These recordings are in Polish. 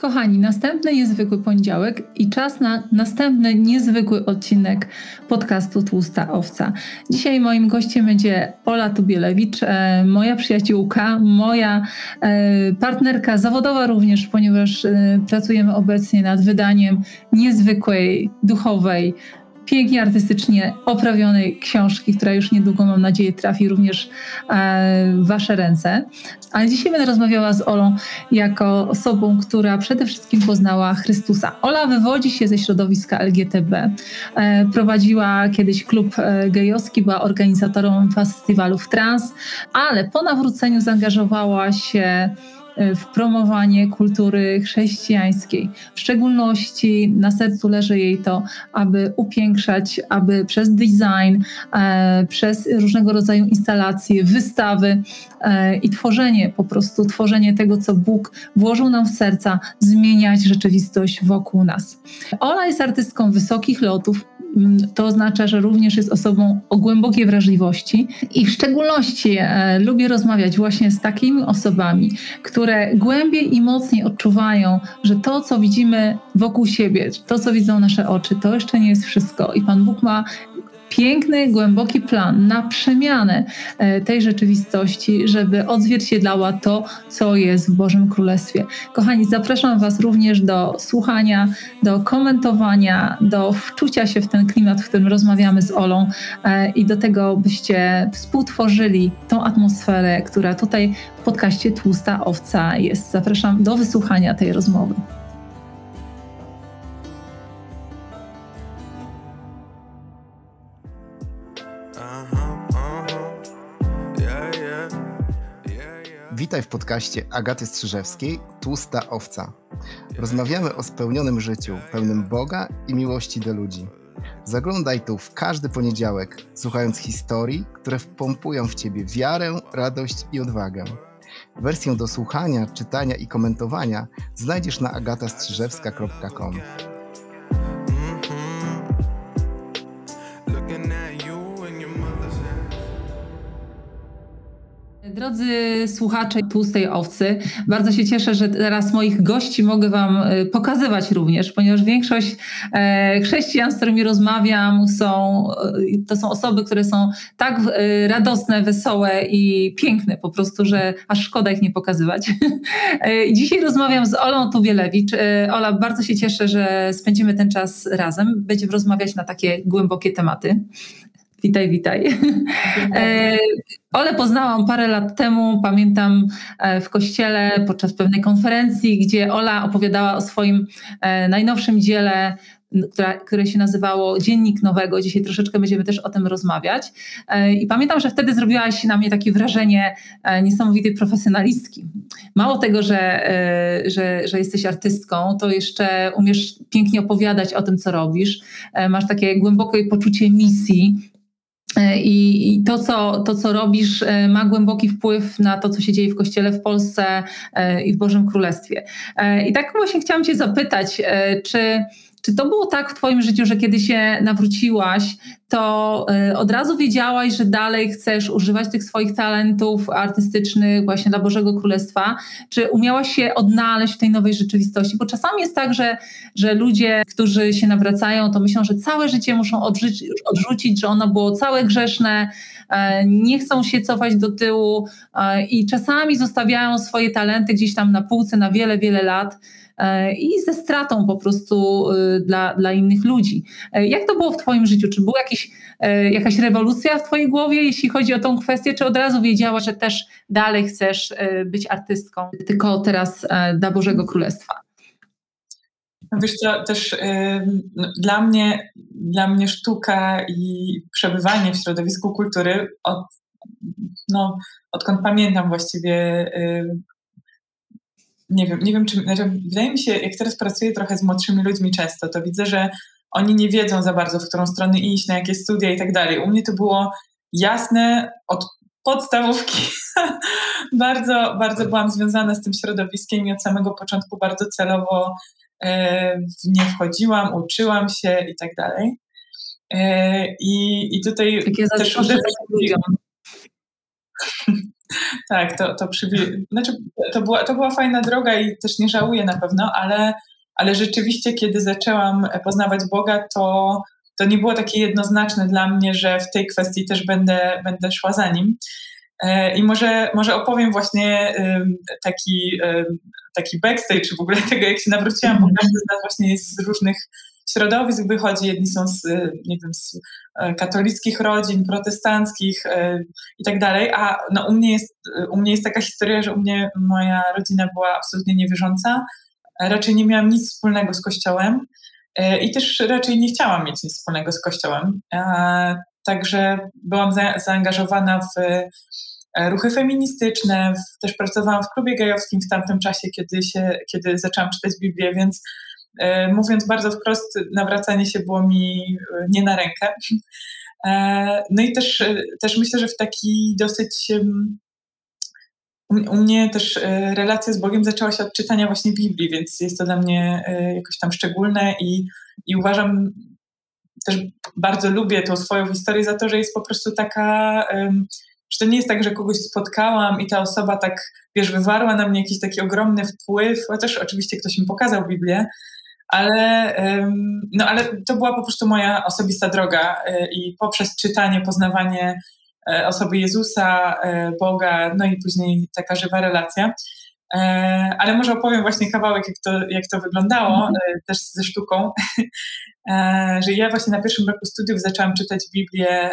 Kochani, następny niezwykły poniedziałek i czas na następny niezwykły odcinek podcastu Tłusta Owca. Dzisiaj moim gościem będzie Ola Tubielewicz, e, moja przyjaciółka, moja e, partnerka zawodowa również, ponieważ e, pracujemy obecnie nad wydaniem niezwykłej, duchowej, pięknie artystycznie oprawionej książki, która już niedługo, mam nadzieję, trafi również e, w Wasze ręce. Ale dzisiaj będę rozmawiała z Olą jako osobą, która przede wszystkim poznała Chrystusa. Ola wywodzi się ze środowiska LGTB. E, prowadziła kiedyś klub e, gejowski, była organizatorem festiwalów trans, ale po nawróceniu zaangażowała się w promowanie kultury chrześcijańskiej. W szczególności na sercu leży jej to, aby upiększać, aby przez design, e, przez różnego rodzaju instalacje, wystawy e, i tworzenie, po prostu tworzenie tego, co Bóg włożył nam w serca, zmieniać rzeczywistość wokół nas. Ola jest artystką wysokich lotów, Mm, to oznacza, że również jest osobą o głębokiej wrażliwości i w szczególności e, lubię rozmawiać właśnie z takimi osobami, które głębiej i mocniej odczuwają, że to, co widzimy wokół siebie, to, co widzą nasze oczy, to jeszcze nie jest wszystko. I Pan Bóg ma piękny, głęboki plan na przemianę e, tej rzeczywistości, żeby odzwierciedlała to, co jest w Bożym Królestwie. Kochani, zapraszam Was również do słuchania, do komentowania, do wczucia się w ten klimat, w którym rozmawiamy z Olą e, i do tego, byście współtworzyli tą atmosferę, która tutaj w podcaście Tłusta Owca jest. Zapraszam do wysłuchania tej rozmowy. Witaj w podcaście Agaty Strzyżewskiej Tłusta Owca. Rozmawiamy o spełnionym życiu, pełnym Boga i miłości do ludzi. Zaglądaj tu w każdy poniedziałek, słuchając historii, które wpompują w ciebie wiarę, radość i odwagę. Wersję do słuchania, czytania i komentowania znajdziesz na agatastrzyżewska.com. Drodzy słuchacze Tłustej Owcy, bardzo się cieszę, że teraz moich gości mogę Wam e, pokazywać również, ponieważ większość e, chrześcijan, z którymi rozmawiam, są, e, to są osoby, które są tak radosne, wesołe i piękne po prostu, że aż szkoda ich nie pokazywać. Dzisiaj rozmawiam z Olą Tubielewicz. Ola, bardzo się cieszę, że spędzimy ten czas razem. Będziemy rozmawiać na takie głębokie tematy. Witaj, witaj. E, Ole poznałam parę lat temu, pamiętam e, w kościele podczas pewnej konferencji, gdzie Ola opowiadała o swoim e, najnowszym dziele, która, które się nazywało Dziennik Nowego. Dzisiaj troszeczkę będziemy też o tym rozmawiać. I pamiętam, że wtedy zrobiłaś na mnie takie wrażenie niesamowitej profesjonalistki. Mało tego, że, że, że jesteś artystką, to jeszcze umiesz pięknie opowiadać o tym, co robisz. Masz takie głębokie poczucie misji E, I, to, co, to, co robisz, e, ma głęboki wpływ na to, co się dzieje w Kościele w Polsce e, i w Bożym Królestwie. I tak właśnie chciałam Cię zapytać, czy czy to było tak w Twoim życiu, że kiedy się nawróciłaś, to y, od razu wiedziałaś, że dalej chcesz używać tych swoich talentów artystycznych właśnie dla Bożego Królestwa? Czy umiałaś się odnaleźć w tej nowej rzeczywistości? Bo czasami jest tak, że, że ludzie, którzy się nawracają, to myślą, że całe życie muszą odrzucić, odrzucić że ono było całe grzeszne, e, nie chcą się cofać do tyłu e, i czasami zostawiają swoje talenty gdzieś tam na półce na wiele, wiele lat. E, i ze stratą po prostu e, dla, dla innych ludzi. E, jak to było w Twoim życiu? Czy była jakiś, jakaś rewolucja w Twojej głowie, jeśli chodzi o tą kwestię, czy od razu wiedziała, że też dalej chcesz być artystką, tylko teraz dla Bożego Królestwa? Wiesz co, też yy, dla, mnie, dla mnie sztuka i przebywanie w środowisku kultury od, no, odkąd pamiętam właściwie yy, nie wiem, nie wiem czy, znaczy, wydaje mi się, jak teraz pracuję trochę z młodszymi ludźmi często, to widzę, że oni nie wiedzą za bardzo, w którą stronę iść, na jakie studia i tak dalej. U mnie to było jasne od podstawówki. bardzo, bardzo byłam związana z tym środowiskiem i od samego początku bardzo celowo e, w nie wchodziłam, uczyłam się i tak dalej. E, I, i tutaj Takie też... tak, to, to, przywi- znaczy, to, była, to była fajna droga i też nie żałuję na pewno, ale, ale rzeczywiście, kiedy zaczęłam poznawać Boga, to, to nie było takie jednoznaczne dla mnie, że w tej kwestii też będę, będę szła za nim. E, I może, może opowiem właśnie taki, taki backstage w ogóle tego, jak się nawróciłam, bo każdy z nas właśnie jest z różnych środowisk wychodzi. Jedni są z, nie wiem, z e, katolickich rodzin, protestanckich e, i tak dalej, a no, u, mnie jest, u mnie jest taka historia, że u mnie moja rodzina była absolutnie niewierząca. Raczej nie miałam nic wspólnego z Kościołem i też raczej nie chciałam mieć nic wspólnego z Kościołem. Także byłam za, zaangażowana w ruchy feministyczne, też pracowałam w klubie gejowskim w tamtym czasie, kiedy, się, kiedy zaczęłam czytać Biblię, więc mówiąc bardzo wprost, nawracanie się było mi e, nie na rękę. No i też, też myślę, że w taki dosyć u mnie też relacja z Bogiem zaczęła się od czytania właśnie Biblii, więc jest to dla mnie jakoś tam szczególne i, i uważam, też bardzo lubię tą swoją historię za to, że jest po prostu taka że to nie jest tak, że kogoś spotkałam i ta osoba tak, wiesz, wywarła na mnie jakiś taki ogromny wpływ, chociaż oczywiście ktoś mi pokazał Biblię, ale, no, ale to była po prostu moja osobista droga e, i poprzez czytanie, poznawanie e, osoby Jezusa, e, Boga, no i później taka żywa relacja. Ale może opowiem właśnie kawałek, jak to, jak to wyglądało, mhm. E, też ze sztuką, że ja właśnie na pierwszym roku studiów zaczęłam czytać Biblię,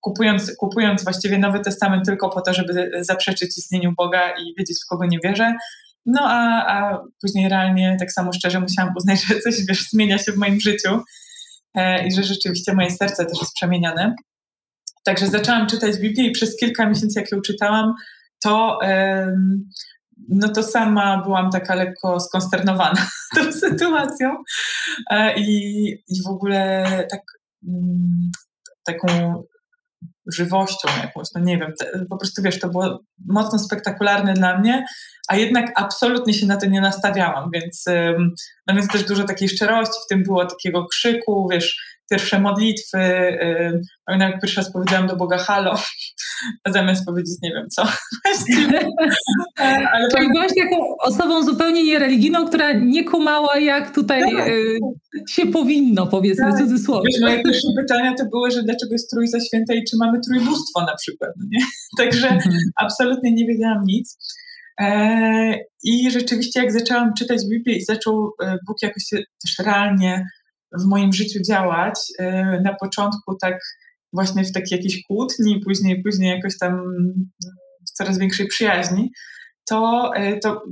kupując, kupując właściwie Nowy Testament tylko po to, żeby zaprzeczyć istnieniu Boga i wiedzieć, w kogo nie wierzę. No a, a później realnie tak samo szczerze musiałam uznać, że coś wiesz, zmienia się w moim życiu i że rzeczywiście moje serce też jest przemieniane. Także zaczęłam czytać Biblię i przez kilka miesięcy, jak ją czytałam, to, no to sama byłam taka lekko skonsternowana tą sytuacją e, i, i w ogóle tak, mm, taką żywością jakąś, no nie wiem, po prostu wiesz, to było mocno spektakularne dla mnie, a jednak absolutnie się na to nie nastawiałam, więc, no więc też dużo takiej szczerości w tym było, takiego krzyku, wiesz, pierwsze modlitwy, pamiętam jak pierwszy raz powiedziałam do Boga halo, zamiast powiedzieć nie wiem co. Ale Czyli byłaś taką osobą zupełnie niereligijną, która nie kumała jak tutaj tak. y, się powinno, powiedzmy tak. cudzysłowie. Wiesz, moje pierwsze pytania to były, że dlaczego jest Trójca Święta i czy mamy trójbóstwo na przykład, no nie? Także mhm. absolutnie nie wiedziałam nic. E, I rzeczywiście jak zaczęłam czytać Biblię i zaczął e, Bóg jakoś też realnie w moim życiu działać, e, na początku tak właśnie w takiej jakiejś kłótni, później, później jakoś tam w coraz większej przyjaźni, to, e, to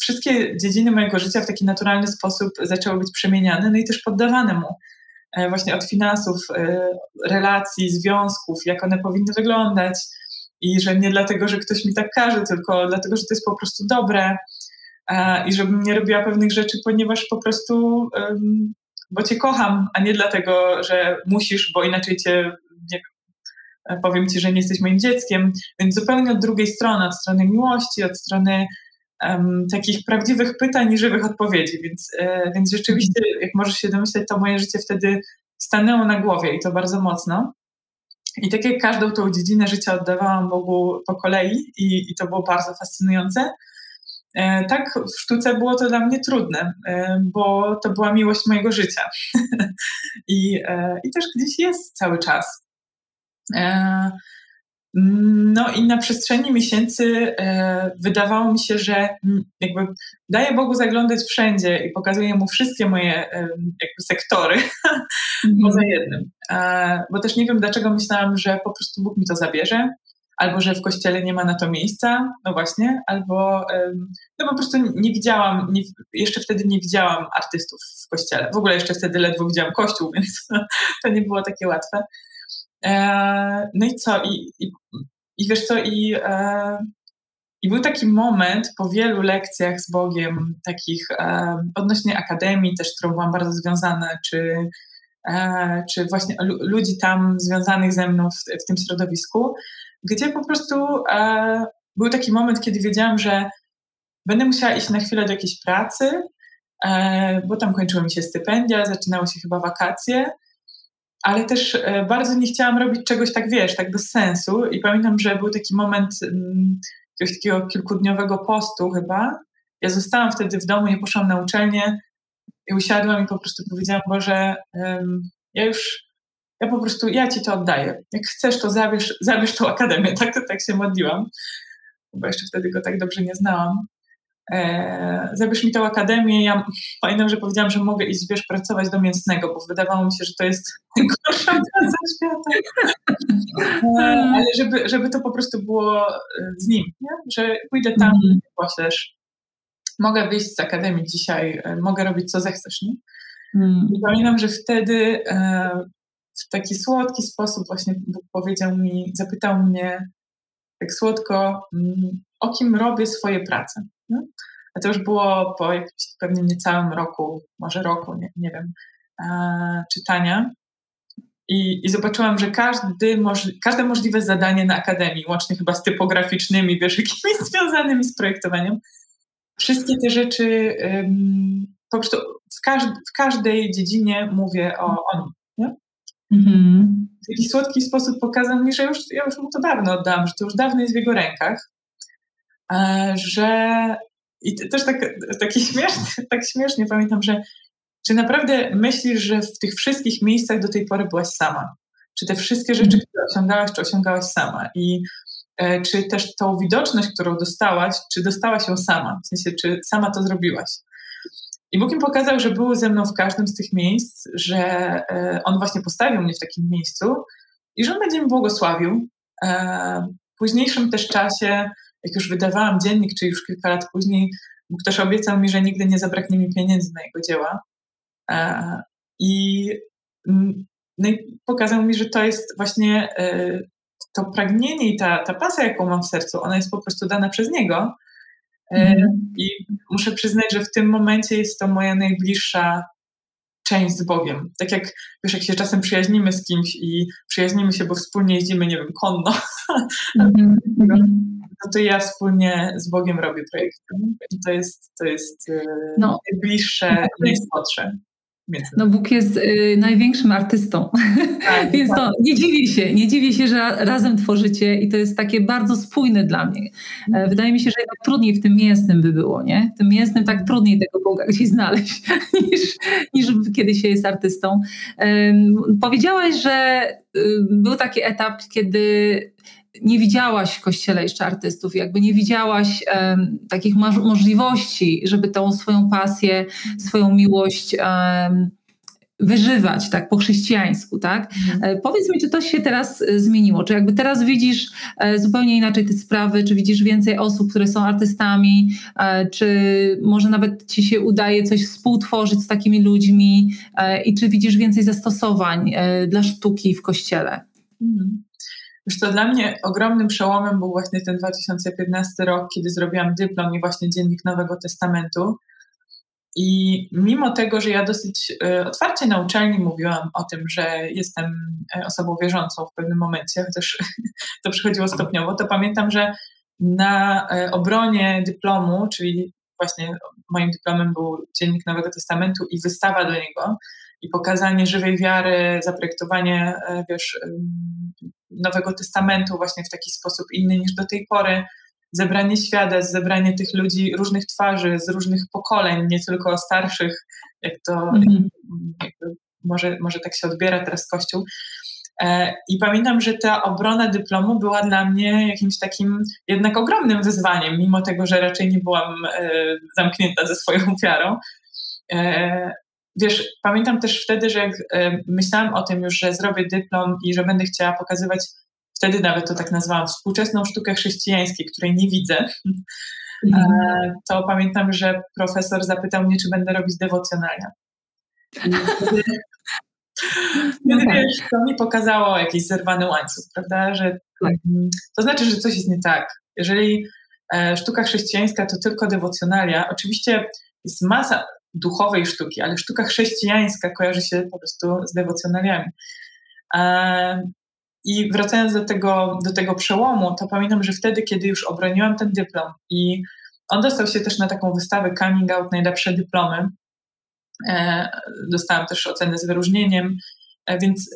wszystkie dziedziny mojego życia w taki naturalny sposób zaczęły być przemieniane, no i też poddawane mu. E, właśnie od finansów, e, relacji, związków, jak one powinny wyglądać i że nie dlatego, że ktoś mi tak każe, tylko dlatego, że to jest po prostu dobre i żebym nie robiła pewnych rzeczy, ponieważ po prostu bo cię kocham, a nie dlatego, że musisz, bo inaczej cię nie powiem ci, że nie jesteś moim dzieckiem, więc zupełnie od drugiej strony, od strony miłości, od strony um, takich prawdziwych pytań i żywych odpowiedzi, więc, e, więc rzeczywiście, jak możesz się domyśleć, to moje życie wtedy stanęło na głowie i to bardzo mocno. I tak jak każdą tą dziedzinę życia oddawałam Bogu po kolei i, i to było bardzo fascynujące, tak w sztuce było to dla mnie trudne, e, bo to była miłość mojego życia. I, e, I też gdzieś jest cały czas. E, no i na przestrzeni miesięcy e, wydawało mi się, że jakby daję Bogu zaglądać wszędzie i pokazuję Mu wszystkie moje jakby sektory mm. poza jednym. E, bo też nie wiem, dlaczego myślałam, że po prostu Bóg mi to zabierze, albo że w kościele nie ma na to miejsca, no właśnie, albo no po prostu nie widziałam, nie, jeszcze wtedy nie widziałam artystów w kościele. W ogóle jeszcze wtedy ledwo widziałam kościół, więc to nie było takie łatwe. E, no i co? I, i, i wiesz co? I, e, I był taki moment po wielu lekcjach z Bogiem, takich e, odnośnie akademii też, którą byłam bardzo związana, czy, czy właśnie ludzi tam związanych ze mną w, w tym środowisku, gdzie po prostu był taki moment, kiedy wiedziałam, że będę musiała iść na chwilę do jakiejś pracy, bo tam kończyły mi się stypendia, zaczynały się chyba wakacje ale też e, bardzo nie chciałam robić czegoś tak, wiesz, tak bez sensu. I pamiętam, że był taki moment um, jakiegoś takiego kilkudniowego postu chyba. Ja zostałam wtedy w domu, nie poszłam na uczelnię i usiadłam i po prostu powiedziałam, Boże, um, ja już, ja po prostu, ja Ci to oddaję. Jak chcesz, to zabierz, zabierz tą akademię. Tak, tak się modliłam, bo jeszcze wtedy go tak dobrze nie znałam e, zabierz mi tę akademię. Ja pamiętam, że powiedziałam, że mogę iść, wiesz, pracować do mięsnego, bo wydawało mi się, że to jest najgorsza praca świata. E, ale żeby, żeby to po prostu było e, z nim, nie? że pójdę tam, mm. poślesz. Mogę wyjść z akademii dzisiaj, e, mogę robić co zechcesz. Nie? Mm. I pamiętam, że wtedy e, w taki słodki sposób właśnie Bóg powiedział mi, zapytał mnie tak słodko, mm, o kim robię swoje prace. No? A to już było po jakimś pewnie niecałym roku, może roku, nie, nie wiem, e, czytania. I, I, zobaczyłam, że każdy możli, każde możliwe zadanie na Akademii, łącznie chyba z typograficznymi, wiesz, jakimiś związanymi z projektowaniem, wszystkie te rzeczy um, po prostu w, w, każdej dziedzinie mówię o, o nim. Mm-hmm. W taki słodki sposób pokazał mi, że już, ja już mu to dawno oddałam, że to już dawno jest w jego rękach. E, że i też tak, taki śmieszny, tak śmiesznie pamiętam, że czy naprawdę myślisz, że w tych wszystkich miejscach do tej pory byłaś sama? Czy te wszystkie rzeczy, mhm. które osiągałaś, czy osiągałaś sama? I e, czy też tą widoczność, którą dostałaś, czy dostałaś ją sama? W sensie, czy sama to zrobiłaś? I Bóg im pokazał, że był ze mną w każdym z tych miejsc, że e, On właśnie postawił mnie w takim miejscu i że On będzie mi błogosławił. E, w późniejszym też czasie jak już wydawałam dziennik, czy już kilka lat później, ktoś obiecał mi, że nigdy nie zabraknie mi pieniędzy na jego dzieła. E, I, no i pokazał mi, że to jest właśnie to pragnienie i ta, ta pasja, jaką mam w sercu, ona jest po prostu dana przez niego. Mm. I muszę przyznać, że w tym momencie jest to moja najbliższa część z Bogiem. Tak jak, wiesz, jak się czasem przyjaźnimy z kimś i przyjaźnimy się, bo wspólnie jeździmy, nie wiem, konno, mm-hmm. no to ja wspólnie z Bogiem robię projekt. I to jest, to jest e, no. najbliższe, no, No Bóg jest y, największym artystą, tak, więc to nie dziwię się, nie dziwię się, że razem tworzycie i to jest takie bardzo spójne dla mnie. E, wydaje mi się, że jednak trudniej w tym mięsnym by było, nie? W tym mięsnym tak trudniej tego Boga gdzieś znaleźć niż, niż kiedy się jest artystą. E, powiedziałaś, że y, był taki etap, kiedy nie widziałaś w kościele jeszcze artystów, jakby nie widziałaś um, takich możliwości, żeby tą swoją pasję, swoją miłość um, wyżywać, tak, po chrześcijańsku, tak? Mhm. E, powiedz mi, czy to się teraz e, zmieniło? Czy jakby teraz widzisz e, zupełnie inaczej te sprawy? Czy widzisz więcej osób, które są artystami? Czy może nawet ci się udaje coś współtworzyć z takimi ludźmi? I czy widzisz więcej zastosowań dla sztuki w kościele? Mhm. Już to dla mnie ogromnym przełomem był właśnie ten 2015 rok, kiedy zrobiłam dyplom i właśnie Dziennik Nowego Testamentu. I mimo tego, że ja dosyć e, otwarcie na uczelni mówiłam o tym, że jestem e, osobą wierzącą w pewnym momencie, chociaż to przychodziło stopniowo, to pamiętam, że na e, obronie dyplomu, czyli właśnie moim dyplomem był Dziennik Nowego Testamentu i wystawa do niego, i pokazanie żywej wiary, zaprojektowanie, wiesz, Nowego Testamentu właśnie w taki sposób inny niż do tej pory, zebranie świadectw, zebranie tych ludzi różnych twarzy, z różnych pokoleń, nie tylko starszych, jak to mm może, może tak się odbiera teraz Kościół. E, I pamiętam, że ta obrona dyplomu była dla mnie jakimś takim jednak ogromnym wyzwaniem, mimo tego, że raczej nie byłam e, zamknięta ze swoją wiarą wiesz, pamiętam też wtedy, że jak e, myślałam o tym już, że zrobię dyplom i że będę chciała pokazywać, wtedy nawet to tak nazwałam, współczesną sztukę chrześcijańskiej, której nie widzę, mm. to pamiętam, że profesor zapytał mnie, czy będę robić dewocjonalia. Wtedy, wtedy okay. wiesz, to mi pokazało jakiś zerwany łańcuch, prawda, że tak. to znaczy, że coś jest nie tak. Jeżeli e, sztuka chrześcijańska to tylko dewocjonalia, oczywiście jest masa, duchowej sztuki, ale sztuka chrześcijańska kojarzy się po prostu z dewocjonaliami. I wracając do tego, do tego przełomu, to pamiętam, że wtedy, kiedy już obroniłam ten dyplom i on dostał się też na taką wystawę Coming Out Najlepsze Dyplomy, e, dostałam też ocenę z wyróżnieniem więc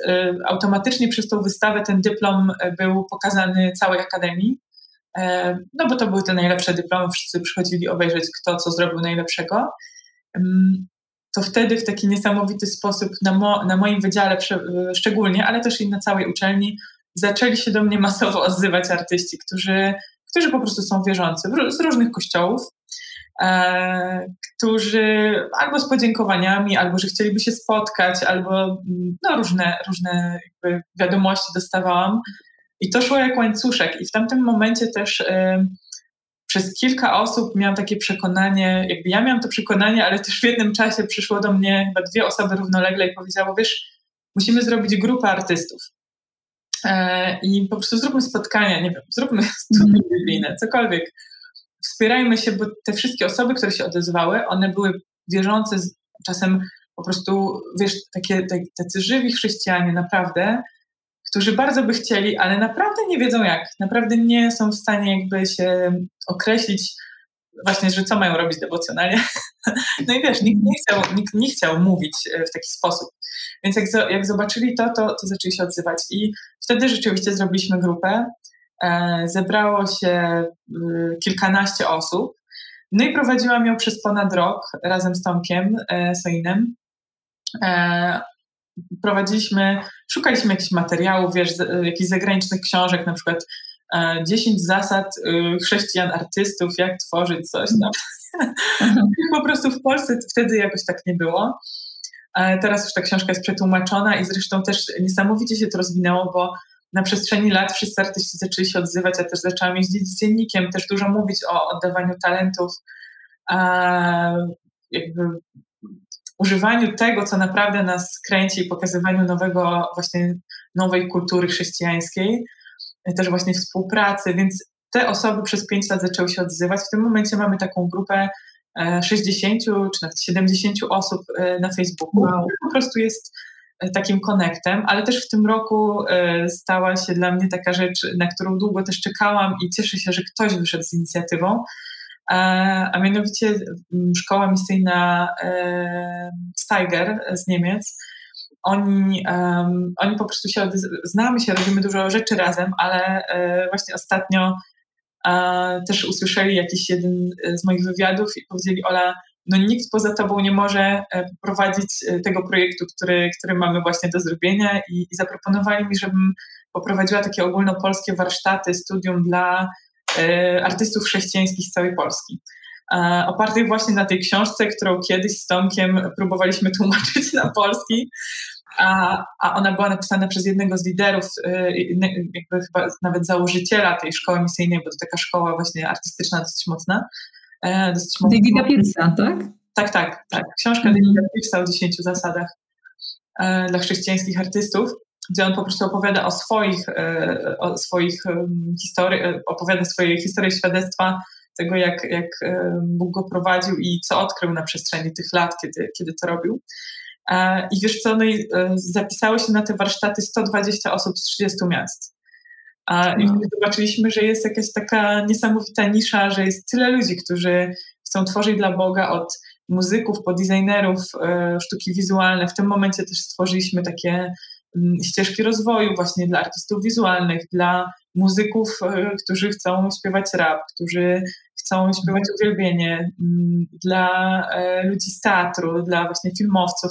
automatycznie przez tą wystawę ten dyplom był pokazany całej Akademii. No bo to były te najlepsze dyplomy, wszyscy przychodzili obejrzeć, kto co zrobił najlepszego to wtedy w taki niesamowity sposób na, mo, na moim wydziale szczególnie, ale też i na całej uczelni zaczęli się do mnie masowo odzywać artyści, którzy, którzy po prostu są wierzący z różnych kościołów, e, którzy albo z podziękowaniami, albo że chcieliby się spotkać, albo no, różne, różne wiadomości dostawałam. I to szło jak łańcuszek. I w tamtym momencie też e, przez kilka osób miałam takie przekonanie, jakby ja miałam to przekonanie, ale też w jednym czasie przyszło do mnie chyba dwie osoby równolegle i powiedziało, wiesz, musimy zrobić grupę artystów. E, I po prostu zróbmy spotkania, nie wiem, zróbmy studia biblijne, cokolwiek. Wspierajmy się, bo te wszystkie osoby, które się odezwały, one były wierzące, czasem po prostu, wiesz, takie, tacy żywi chrześcijanie, naprawdę, którzy bardzo by chcieli, ale naprawdę nie wiedzą jak. Naprawdę nie są w stanie jakby się określić właśnie, że co mają robić dewocjonalnie. No i wiesz, nikt nie chciał, nikt nie chciał mówić e, w taki sposób. Więc jak, jak zobaczyli to, to, to zaczęli się odzywać. I wtedy rzeczywiście zrobiliśmy grupę. E, zebrało się y, kilkanaście osób. No i prowadziłam ją przez ponad rok razem z Tomkiem e, Soinem prowadziliśmy, szukaliśmy jakichś materiałów, wiesz, jakichś zagranicznych książek, na przykład 10 e, zasad y, chrześcijan artystów, jak tworzyć coś tam. Mhm. po prostu w Polsce wtedy jakoś tak nie było. Teraz już ta książka jest przetłumaczona i zresztą też niesamowicie się to rozwinęło, bo na przestrzeni lat wszyscy artyści zaczęli się odzywać, ja też zaczęłam jeździć z dziennikiem, też dużo mówić o oddawaniu talentów, jakby używaniu tego, co naprawdę nas kręci i pokazywaniu nowego, właśnie nowej kultury chrześcijańskiej, też właśnie współpracy, więc te osoby przez pięć lat zaczęły się odzywać. W tym momencie mamy taką grupę 60 e, czy nawet 70 osób e, na Facebooku, wow. po prostu jest e, takim konektem, ale też w tym roku stała się dla mnie taka rzecz, na którą długo też czekałam i cieszę się, że ktoś wyszedł z inicjatywą, a mianowicie szkoła misyjna Steiger z Niemiec. Oni, um, oni po prostu się, znamy się, robimy dużo rzeczy razem, ale e, właśnie ostatnio e, też usłyszeli jakiś jeden z moich wywiadów i powiedzieli, Ola, no nikt poza tobą nie może e, prowadzić tego projektu, który, który mamy właśnie do zrobienia i, i zaproponowali mi, żebym poprowadziła takie ogólnopolskie warsztaty, studium dla E, artystów chrześcijańskich z całej Polski. E, opartych właśnie na tej książce, którą kiedyś z Tomkiem próbowaliśmy tłumaczyć na polski, a, a ona była napisana przez jednego z liderów, e, jakby chyba nawet założyciela tej szkoły misyjnej, bo to taka szkoła właśnie artystyczna dosyć mocna. Dosyć mocna. Davida Pierce'a, tak? Tak, tak, tak. Książka mm. Davida Pierce'a o 10 zasadach dla chrześcijańskich artystów gdzie on po prostu opowiada o swoich, e, o swoich historii, e, opowiada swoje historie świadectwa tego, jak, jak Bóg go prowadził i co odkrył na przestrzeni tych lat, kiedy, kiedy to robił. I wiesz co, no i e, zapisało się na te warsztaty 120 osób z 30 miast. I no. zobaczyliśmy, że jest jakaś taka niesamowita nisza, że jest tyle ludzi, którzy chcą tworzyć dla Boga od muzyków po designerów sztuki wizualne. W tym momencie też stworzyliśmy takie ścieżki rozwoju właśnie dla artystów wizualnych, dla muzyków, e, którzy chcą śpiewać rap, którzy chcą śpiewać uwielbienie, mm, dla e, ludzi z teatru, dla właśnie filmowców.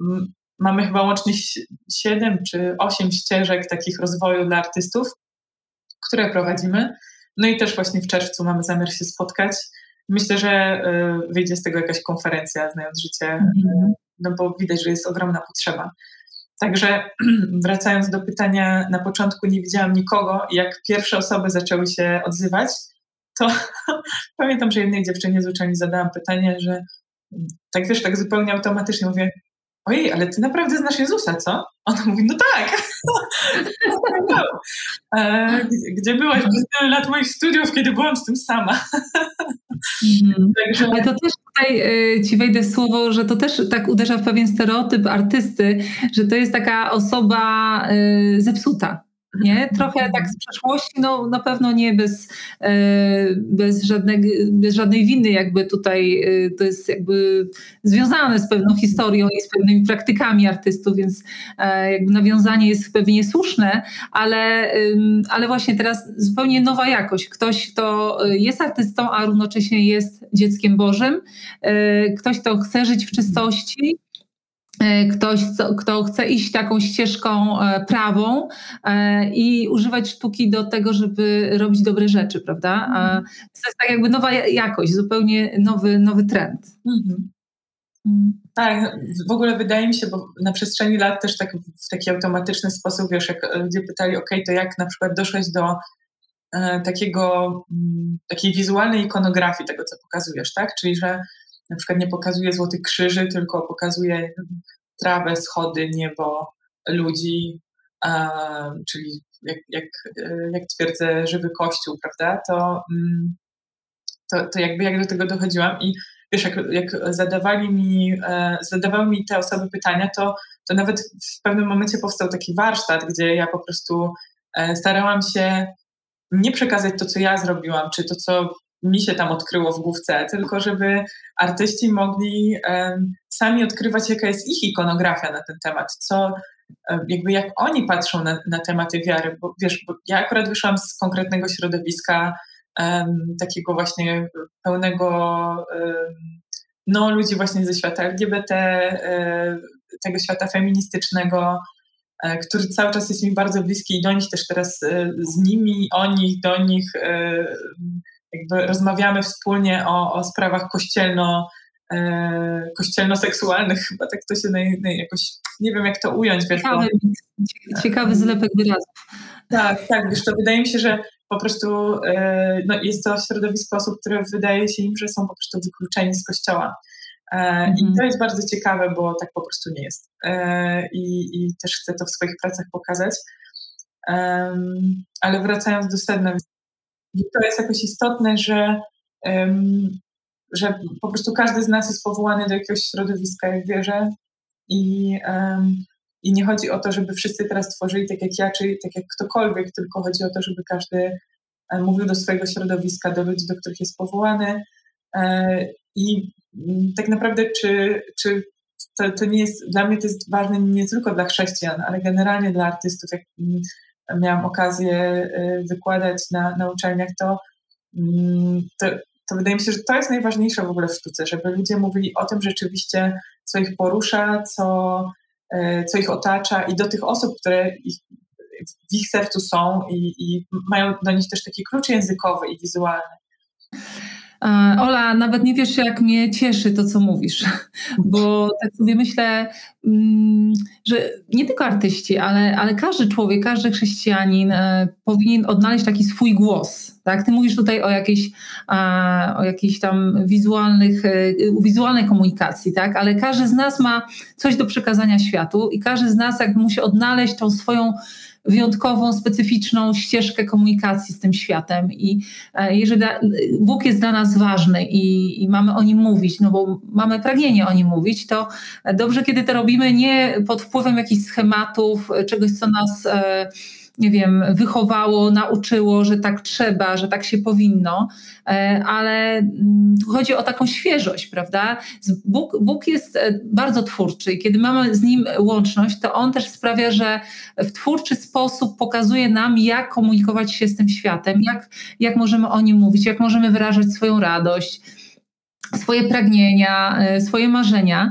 Mm, mamy chyba łącznie 7 czy 8 ścieżek takich rozwoju dla artystów, które prowadzimy. No i też właśnie w czerwcu mamy zamiar się spotkać. Myślę, że e, wyjdzie z tego jakaś konferencja, znając życie, mm. no bo widać, że jest ogromna potrzeba. Także wracając do pytania, na początku nie widziałam nikogo i jak pierwsze osoby zaczęły się odzywać, to pamiętam, że jednej dziewczynie z uczelni zadałam pytanie, że tak wiesz, tak zupełnie automatycznie mówię, ojej, ale ty naprawdę znasz Jezusa, co? Ona mówi, no tak. e, gdzie byłaś przez tyle lat moich studiów, kiedy byłam z tym sama? Mhm. Także... Ale to też tutaj y, ci wejdę słowo, że to też tak uderza w pewien stereotyp artysty, że to jest taka osoba y, zepsuta. Nie? Trochę tak z przeszłości, no na pewno nie bez, bez, żadnego, bez żadnej winy jakby tutaj to jest jakby związane z pewną historią i z pewnymi praktykami artystów, więc jakby nawiązanie jest pewnie słuszne, ale, ale właśnie teraz zupełnie nowa jakość. Ktoś, kto jest artystą, a równocześnie jest dzieckiem Bożym, ktoś, kto chce żyć w czystości, E, ktoś, kto chce iść taką ścieżką e, prawą e, i używać sztuki do tego, żeby robić dobre rzeczy, prawda? Mhm. To jest tak jakby nowa jakość, zupełnie nowy, nowy trend. Mhm. Mm. Tak, w ogóle wydaje mi się, bo na przestrzeni lat też tak w taki automatyczny sposób, wiesz, jak ludzie pytali, ok, to jak na przykład doszłeś do takiego, mm, takiej wizualnej ikonografii tego, co pokazujesz, tak? Czyli, że na przykład nie pokazuje złotych krzyży, tylko pokazuje trawę, schody, niebo, ludzi, czyli jak, jak, jak twierdzę, żywy kościół, prawda, to, mm, to, to jakby jak do tego dochodziłam i wiesz, jak, jak zadawali mi, e, zadawały mi te osoby pytania, to, to nawet w pewnym momencie powstał taki warsztat, gdzie ja po prostu e, starałam się nie przekazać to, co ja zrobiłam, czy to, co mi się tam odkryło w główce, tylko żeby artyści mogli um, sami odkrywać, jaka jest ich ikonografia na ten temat, co um, jakby jak oni patrzą na, na, tematy wiary, bo wiesz, bo ja akurat wyszłam z konkretnego środowiska um, takiego właśnie pełnego no, ludzi właśnie ze świata LGBT, e, tego świata feministycznego, e, który cały czas jest mi bardzo bliski i do nich też teraz e, z nimi, o nich, do nich jakby rozmawiamy wspólnie o, o sprawach kościelno, e, kościelno-seksualnych, chyba tak to się naj, naj, jakoś, nie wiem jak to ująć. Ciekawy, ciekawy zlepek wyrazów. Tak, tak, wiesz, to wydaje mi się, że po prostu e, no, jest to środowisko osób, które wydaje się im, że są po prostu wykluczeni z kościoła. E, mhm. I to jest bardzo ciekawe, bo tak po prostu nie jest. E, i, I też chcę to w swoich pracach pokazać. ale wracając do sedna, to jest jakoś istotne, że, że po prostu każdy z nas jest powołany do jakiegoś środowiska, jak wierzę. I, I nie chodzi o to, żeby wszyscy teraz tworzyli tak jak ja, czy tak jak ktokolwiek, tylko chodzi o to, żeby każdy e, mówił do swojego środowiska, do ludzi, do których jest powołany. E, I mm, tak naprawdę, czy, czy to, to nie jest, dla mnie to jest ważne nie tylko dla chrześcijan, ale generalnie dla artystów. Jak mm, miałam okazję y, wykładać na, na uczelniach, to, mm, to, to wydaje mi się, że to jest najważniejsze w ogóle w sztuce, żeby ludzie mówili o tym rzeczywiście, co ich porusza, co, y, co ich otacza i do tych osób, które ich, w ich sercu są i, i mają do nich też taki klucz językowy i wizualny. Ola, nawet nie wiesz, jak mnie cieszy to, co mówisz, bo tak sobie myślę, mm, że nie tylko artyści, ale, ale każdy człowiek, każdy chrześcijanin e, powinien odnaleźć taki swój głos. Tak? Ty mówisz tutaj o jakiejś, o jakiejś tam wizualnych, e, wizualnej komunikacji, tak? ale każdy z nas ma coś do przekazania światu i każdy z nas jakby musi odnaleźć tą swoją wyjątkową, specyficzną ścieżkę komunikacji z tym światem. I e, jeżeli Bóg jest dla nas ważny i, i, mamy o nim mówić, no bo mamy pragnienie o nim mówić, to dobrze, kiedy to robimy nie pod wpływem jakichś schematów, czegoś, co nas. Nie wiem, wychowało, nauczyło, że tak trzeba, że tak się powinno, e, ale mm, tu chodzi o taką świeżość, prawda? Bóg, Bóg jest e, bardzo twórczy i kiedy mamy z Nim łączność, to On też sprawia, że w twórczy sposób pokazuje nam, jak komunikować się z tym światem, jak, jak możemy o Nim mówić, jak możemy wyrażać swoją radość, swoje pragnienia, e, swoje marzenia.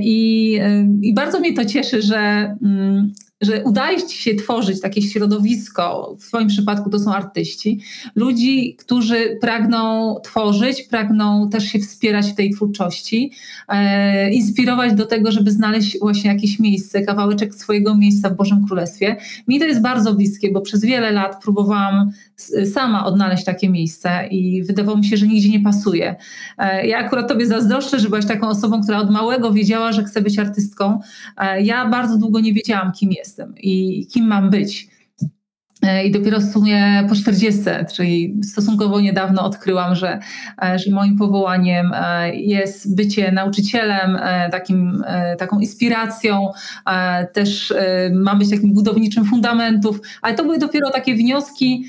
I, I, bardzo mnie to cieszy, że mm, że udaje ci się tworzyć takie środowisko, w swoim przypadku to są artyści, ludzi, którzy pragną tworzyć, pragną też się wspierać w tej twórczości, e, inspirować do tego, żeby znaleźć właśnie jakieś miejsce, kawałeczek swojego miejsca w Bożym Królestwie. Mi to jest bardzo bliskie, bo przez wiele lat próbowałam sama odnaleźć takie miejsce i wydawało mi się, że nigdzie nie pasuje. E, ja akurat tobie zazdroszczę, że byłaś taką osobą, która od małego wiedziała, że chce być artystką. E, ja bardzo długo nie wiedziałam, kim jestem i kim mam być. E, I dopiero w sumie po 40, czyli stosunkowo niedawno odkryłam, że, e, że moim powołaniem e, jest bycie nauczycielem, takim, taką inspiracją, też ma być takim budowniczym fundamentów, ale to były dopiero takie wnioski,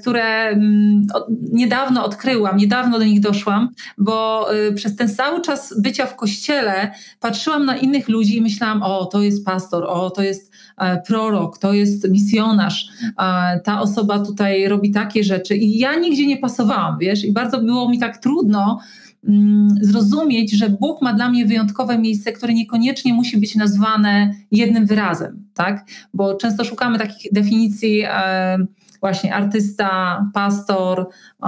które mm, niedawno odkryłam, niedawno do nich doszłam, bo przez ten cały czas bycia w kościele patrzyłam na innych ludzi i myślałam, o to jest pastor, o to jest prorok, to jest misjonarz, ta osoba tutaj robi takie rzeczy i ja nigdzie nie pasowałam, wiesz, i bardzo było mi tak trudno mm, zrozumieć, że Bóg ma dla mnie wyjątkowe miejsce, które niekoniecznie musi być nazwane jednym wyrazem, tak? Bo często szukamy takich definicji e, właśnie artysta, pastor, e,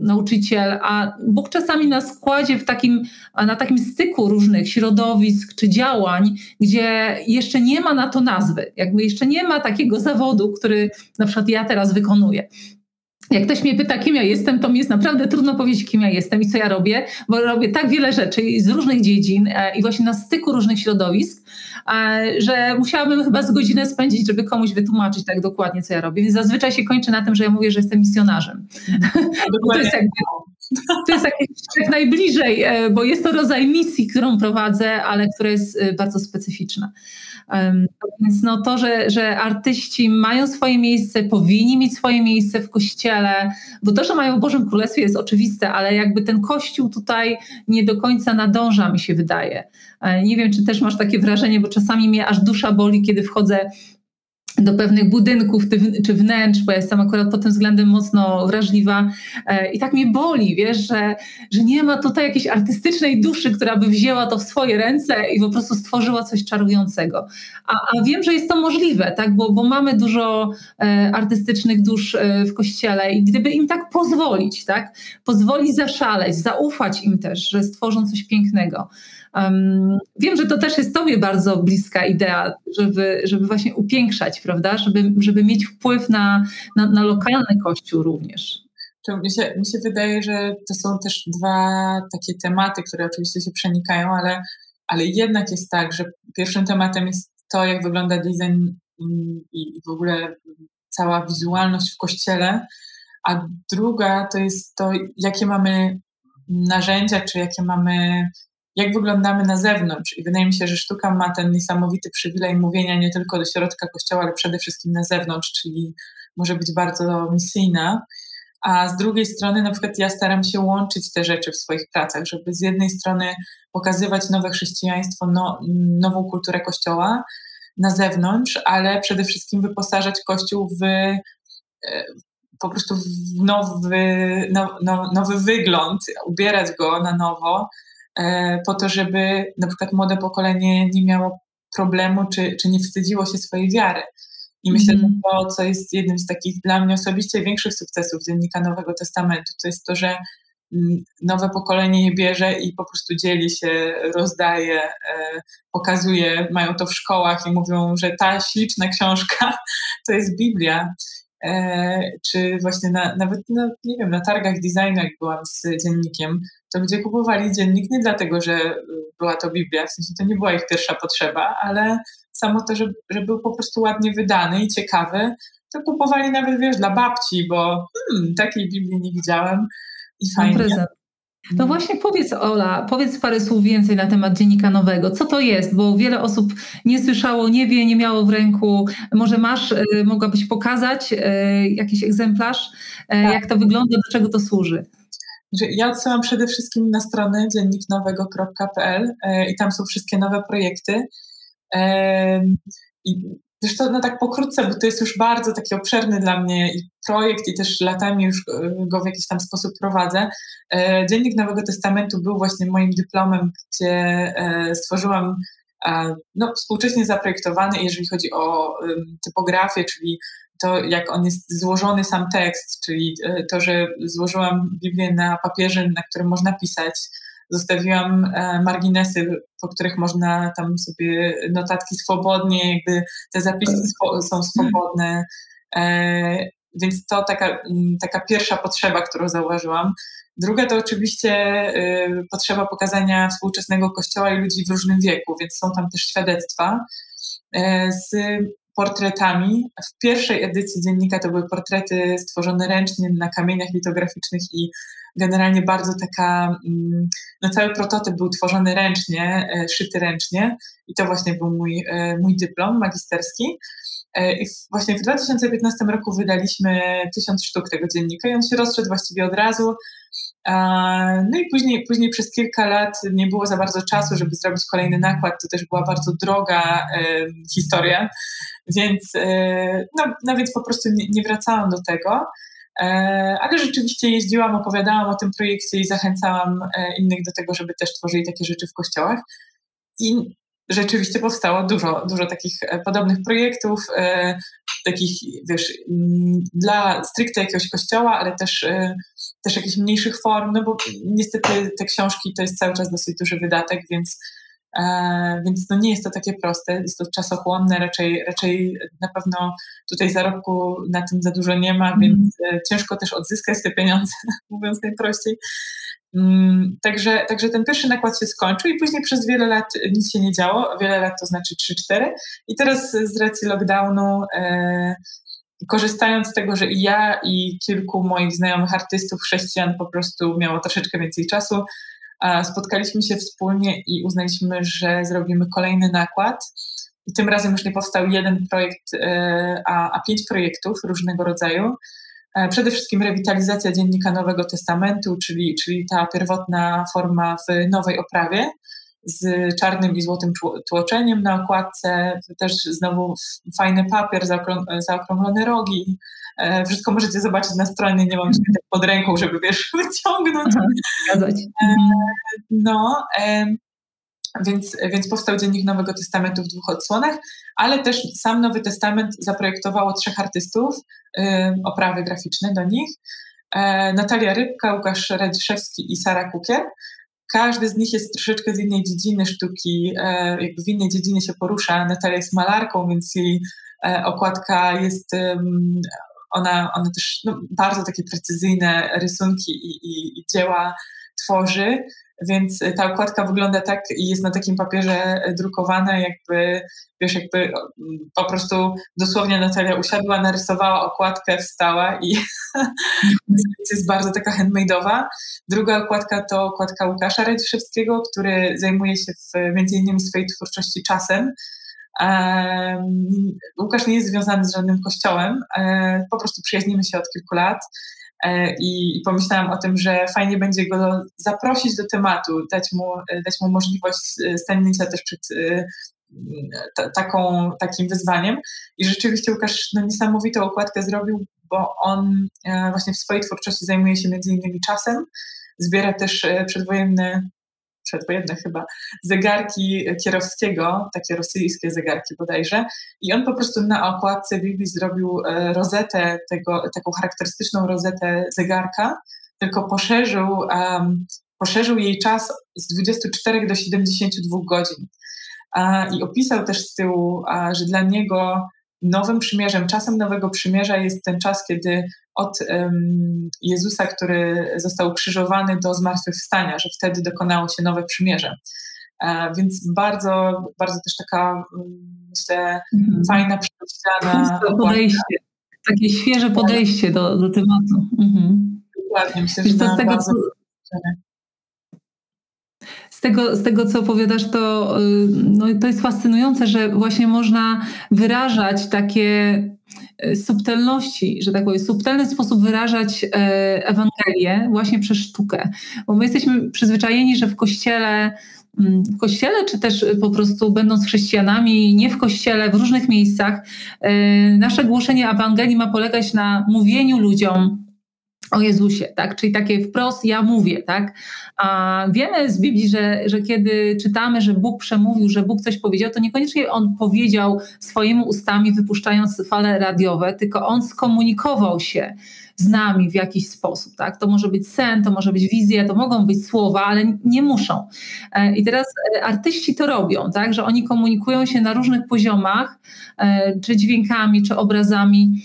nauczyciel, a Bóg czasami nas kładzie w takim, na takim styku różnych środowisk czy działań, gdzie jeszcze nie ma na to nazwy, jakby jeszcze nie ma takiego zawodu, który na przykład ja teraz wykonuję. Jak ktoś mnie pyta, kim ja jestem, to mi jest naprawdę trudno powiedzieć, kim ja jestem i co ja robię, bo robię tak wiele rzeczy z różnych dziedzin e, i właśnie na styku różnych środowisk, e, że musiałabym chyba z godzinę spędzić, żeby komuś wytłumaczyć tak dokładnie, co ja robię. Więc zazwyczaj się kończy na tym, że ja mówię, że jestem misjonarzem. to jest jakby, to jest jak najbliżej, e, bo jest to rodzaj misji, którą prowadzę, ale która jest bardzo specyficzna. Więc no to, że, że artyści mają swoje miejsce, powinni mieć swoje miejsce w kościele, bo to, że mają w Bożym Królestwie jest oczywiste, ale jakby ten kościół tutaj nie do końca nadąża, mi się wydaje. E, nie wiem, czy też masz takie wrażenie, bo czasami mnie aż dusza boli, kiedy wchodzę do pewnych budynków czy wnętrz, bo jestem akurat pod tym względem mocno wrażliwa. E, i tak mnie boli, wiesz, że, że nie ma tutaj jakiejś artystycznej duszy, która by wzięła to w swoje ręce i po prostu stworzyła coś czarującego. A, a wiem, że jest to możliwe, tak, bo, bo mamy dużo e, artystycznych dusz e, w kościele i gdyby im tak pozwolić, tak, pozwolić zaszaleć, zaufać im też, że stworzą coś pięknego, Um, wiem, że to też jest Tobie bardzo bliska idea, żeby, żeby właśnie upiększać, prawda? Żeby, żeby mieć wpływ na, na, na lokalny kościół również. To mi, się, mi się wydaje, że to są też dwa takie tematy, które oczywiście się przenikają, ale, ale jednak jest tak, że pierwszym tematem jest to, jak wygląda design i w ogóle cała wizualność w kościele, a druga to jest to, jakie mamy narzędzia, czy jakie mamy jak wyglądamy na zewnątrz. I wydaje mi się, że sztuka ma ten niesamowity przywilej mówienia nie tylko do środka kościoła, ale przede wszystkim na zewnątrz, czyli może być bardzo misyjna. A z drugiej strony, na przykład, ja staram się łączyć te rzeczy w swoich pracach, żeby z jednej strony pokazywać nowe chrześcijaństwo, no, nową kulturę kościoła na zewnątrz, ale przede wszystkim wyposażać kościół w e, po prostu w nowy, no, no, nowy wygląd, ubierać go na nowo, po to, żeby na przykład młode pokolenie nie miało problemu, czy, czy nie wstydziło się swojej wiary. I myślę, że mhm. to, co jest jednym z takich dla mnie osobiście większych sukcesów Dziennika Nowego Testamentu, to jest to, że mm, nowe pokolenie je bierze i po prostu dzieli się, rozdaje, e, pokazuje, mają to w szkołach i mówią, że ta śliczna książka to jest Biblia. E, czy właśnie na, nawet na, nie wiem, na targach designu, jak byłam z dziennikiem, to ludzie kupowali dziennik nie dlatego, że była to Biblia, w sensie to nie była ich pierwsza potrzeba, ale samo to, że, że był po prostu ładnie wydany i ciekawy, to kupowali nawet, wiesz, dla babci, bo hmm, takiej Biblii nie widziałem i fajnie. Prezent. No właśnie powiedz Ola, powiedz parę słów więcej na temat Dziennika Nowego. Co to jest? Bo wiele osób nie słyszało, nie wie, nie miało w ręku. Może masz, y, mogłabyś pokazać y, jakiś egzemplarz, y, tak. jak to wygląda, do czego to służy? Ja odsyłam przede wszystkim na stronę dzienniknowego.pl i tam są wszystkie nowe projekty. I Zresztą no tak pokrótce, bo to jest już bardzo taki obszerny dla mnie projekt i też latami już go w jakiś tam sposób prowadzę. E, Dziennik Nowego Testamentu był właśnie moim dyplomem, gdzie e, stworzyłam no, współcześnie zaprojektowany, jeżeli chodzi o typografię, czyli to, jak on jest złożony sam tekst, czyli e, to, że złożyłam Biblię na papierze, na którym można pisać, Zostawiłam e, marginesy, po których można tam sobie notatki swobodnie, jakby te zapisy tak. są swobodne. E, więc to taka, taka pierwsza potrzeba, którą zauważyłam. Druga to oczywiście e, potrzeba pokazania współczesnego kościoła i ludzi w różnym wieku, więc są tam też świadectwa. Z portretami. W pierwszej edycji dziennika to były portrety stworzone ręcznie na kamieniach litograficznych i generalnie bardzo taka, mm, no cały prototyp był tworzony ręcznie, e, szyty ręcznie i to właśnie był mój, e, mój dyplom magisterski. E, I właśnie w 2015 roku wydaliśmy tysiąc sztuk tego dziennika i on się rozszedł właściwie od razu. No i później, później przez kilka lat nie było za bardzo czasu, żeby zrobić kolejny nakład. To też była bardzo droga historia, więc, no, no więc po prostu nie, nie wracałam do tego. E, ale rzeczywiście jeździłam, opowiadałam o tym projekcie i zachęcałam e, innych do tego, żeby też tworzyli takie rzeczy w kościołach. I rzeczywiście powstało dużo, dużo takich e, podobnych projektów, takich, wiesz, mm, dla stricte jakiegoś kościoła, ale też, też jakichś mniejszych form, no bo niestety te książki to jest cały czas dosyć duży wydatek, więc E, więc no nie jest to takie proste, jest to czasochłonne, raczej, raczej na pewno tutaj zarobku na tym za dużo nie ma, więc e, ciężko też odzyskać te pieniądze, mówiąc najprościej. Mm, także, także ten pierwszy nakład się skończył i później przez wiele lat nic się nie działo, wiele lat to znaczy 3-4 i teraz z racji lockdownu e, korzystając z tego, że i ja i kilku moich znajomych artystów, chrześcijan po prostu miało troszeczkę więcej czasu, spotkaliśmy się wspólnie i uznaliśmy, że zrobimy kolejny nakład. I tym razem już nie powstał jeden projekt, e, a, a pięć projektów różnego rodzaju. E, przede wszystkim rewitalizacja dziennika Nowego Testamentu, czyli, czyli ta pierwotna forma w nowej oprawie z czarnym i złotym tłoczeniem na okładce, też znowu fajny papier, zaokrąglone rogi, E, wszystko możecie zobaczyć na stronie, nie mam tak pod ręką, żeby wiesz, wyciągnąć. Aha, e, no, więc, więc powstał Dziennik Nowego Testamentu w dwóch odsłonach, ale też sam Nowy Testament zaprojektowało trzech artystów, oprawy graficzne do nich. Natalia Rybka, Łukasz Radziszewski i Sara Kukier. Każdy z nich jest troszeczkę z innej dziedziny sztuki, jakby w innej dziedzinie się porusza. Natalia jest malarką, więc jej okładka jest ona, ona też no, bardzo takie precyzyjne rysunki i, i, i dzieła tworzy, więc ta okładka wygląda tak i jest na takim papierze drukowana, jakby, wiesz, jakby po prostu dosłownie Natalia usiadła, narysowała okładkę, wstała i jest bardzo taka handmade'owa. Druga okładka to okładka Łukasza Radziszewskiego, który zajmuje się w, między innymi swojej twórczości czasem, Łukasz nie jest związany z żadnym kościołem, e, po prostu przyjaźnimy się od kilku lat i pomyślałam o tym, że fajnie będzie go zaprosić do tematu, dać mu, dać mu możliwość stanięcia też przed taką, takim wyzwaniem. I rzeczywiście Łukasz no, niesamowitą okładkę zrobił, bo on e, właśnie w swojej twórczości zajmuje się między innymi czasem, zbiera też przedwojenne przedwojenne chyba, zegarki Kierowskiego, takie rosyjskie zegarki bodajże. I on po prostu na okładce Biblii zrobił e, rozetę, tego, taką charakterystyczną rozetę zegarka, tylko poszerzył, um, poszerzył jej czas z 24 do 72 godzin. I opisał też z tyłu, że dla niego nowym przymierzem, czasem nowego przymierza jest ten czas, kiedy od Jezusa, który został krzyżowany do zmartwychwstania, że wtedy dokonało się nowe przymierze. E, więc bardzo, bardzo też taka, myślę, mhm. fajna, przemyślana podejście. Takie świeże podejście do, do tematu. Mhm. Dokładnie, myślę, że to z tego, co, z tego, z tego, co opowiadasz, to, y, no, to jest fascynujące, że właśnie można wyrażać takie y, subtelności, że tak powiem, subtelny sposób wyrażać e, Ewangelię właśnie przez sztukę. Bo my jesteśmy przyzwyczajeni, że w kościele mm, w kościele, czy też po prostu będąc chrześcijanami, nie w kościele, w różnych miejscach, e, nasze głoszenie Ewangelii ma polegać na mówieniu ludziom o Jezusie, tak? Czyli takie wprost ja mówię, tak? A wiemy z Biblii, że, że kiedy czytamy, że Bóg przemówił, że Bóg coś powiedział, to niekoniecznie On powiedział swoimi ustami, wypuszczając fale radiowe, tylko On skomunikował się z nami w jakiś sposób, tak? To może być sen, to może być wizja, to mogą być słowa, ale nie muszą. E, I teraz e, artyści to robią, tak? Że oni komunikują się na różnych poziomach, e, czy dźwiękami, czy obrazami,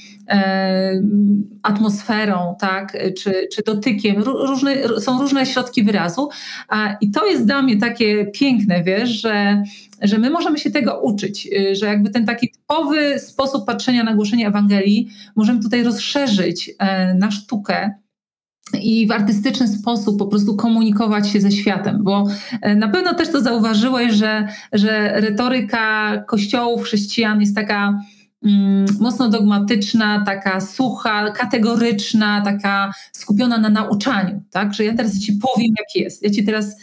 atmosferą, tak, czy, czy dotykiem. Różne, są różne środki wyrazu. I to jest dla mnie takie piękne, wiesz, że że my możemy się tego uczyć, y, że jakby ten taki typowy sposób patrzenia na głoszenie Ewangelii możemy tutaj rozszerzyć e, na sztukę i w artystyczny sposób po prostu komunikować się ze światem, bo e, na pewno też to zauważyłeś, że, że retoryka kościołów chrześcijan jest taka mocno dogmatyczna, taka sucha, kategoryczna, taka skupiona na nauczaniu, tak? Że ja teraz ci powiem, jak jest. Ja ci teraz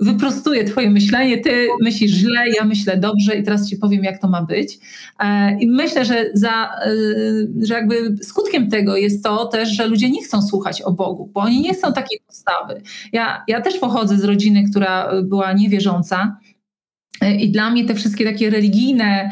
wyprostuję twoje myślenie, ty myślisz źle, ja myślę dobrze i teraz ci powiem, jak to ma być. E, I myślę, że, za, e, że jakby skutkiem tego jest to też, że ludzie nie chcą słuchać o Bogu, bo oni nie chcą takiej postawy. Ja, ja też pochodzę z rodziny, która była niewierząca i dla mnie te wszystkie takie religijne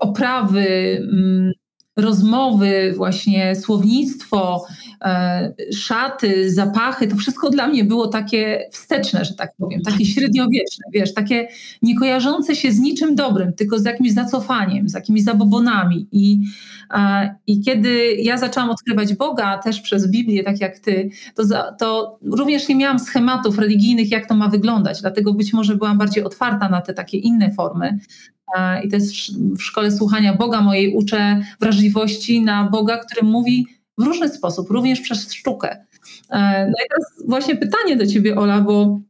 oprawy, mm, rozmowy, właśnie słownictwo, e, szaty, zapachy, to wszystko dla mnie było takie wsteczne, że tak powiem, takie średniowieczne, wiesz, takie niekojarzące się z niczym dobrym, tylko z jakimś zacofaniem, z jakimiś zabobonami. I, i kiedy ja zaczęłam odkrywać Boga też przez Biblię, tak jak ty, to, za, to również nie miałam schematów religijnych, jak to ma wyglądać, dlatego być może byłam bardziej otwarta na te takie inne formy. I też w szkole słuchania Boga mojej uczę wrażliwości na Boga, który mówi w różny sposób, również przez sztukę. E, no i teraz właśnie pytanie do ciebie, Ola, bo,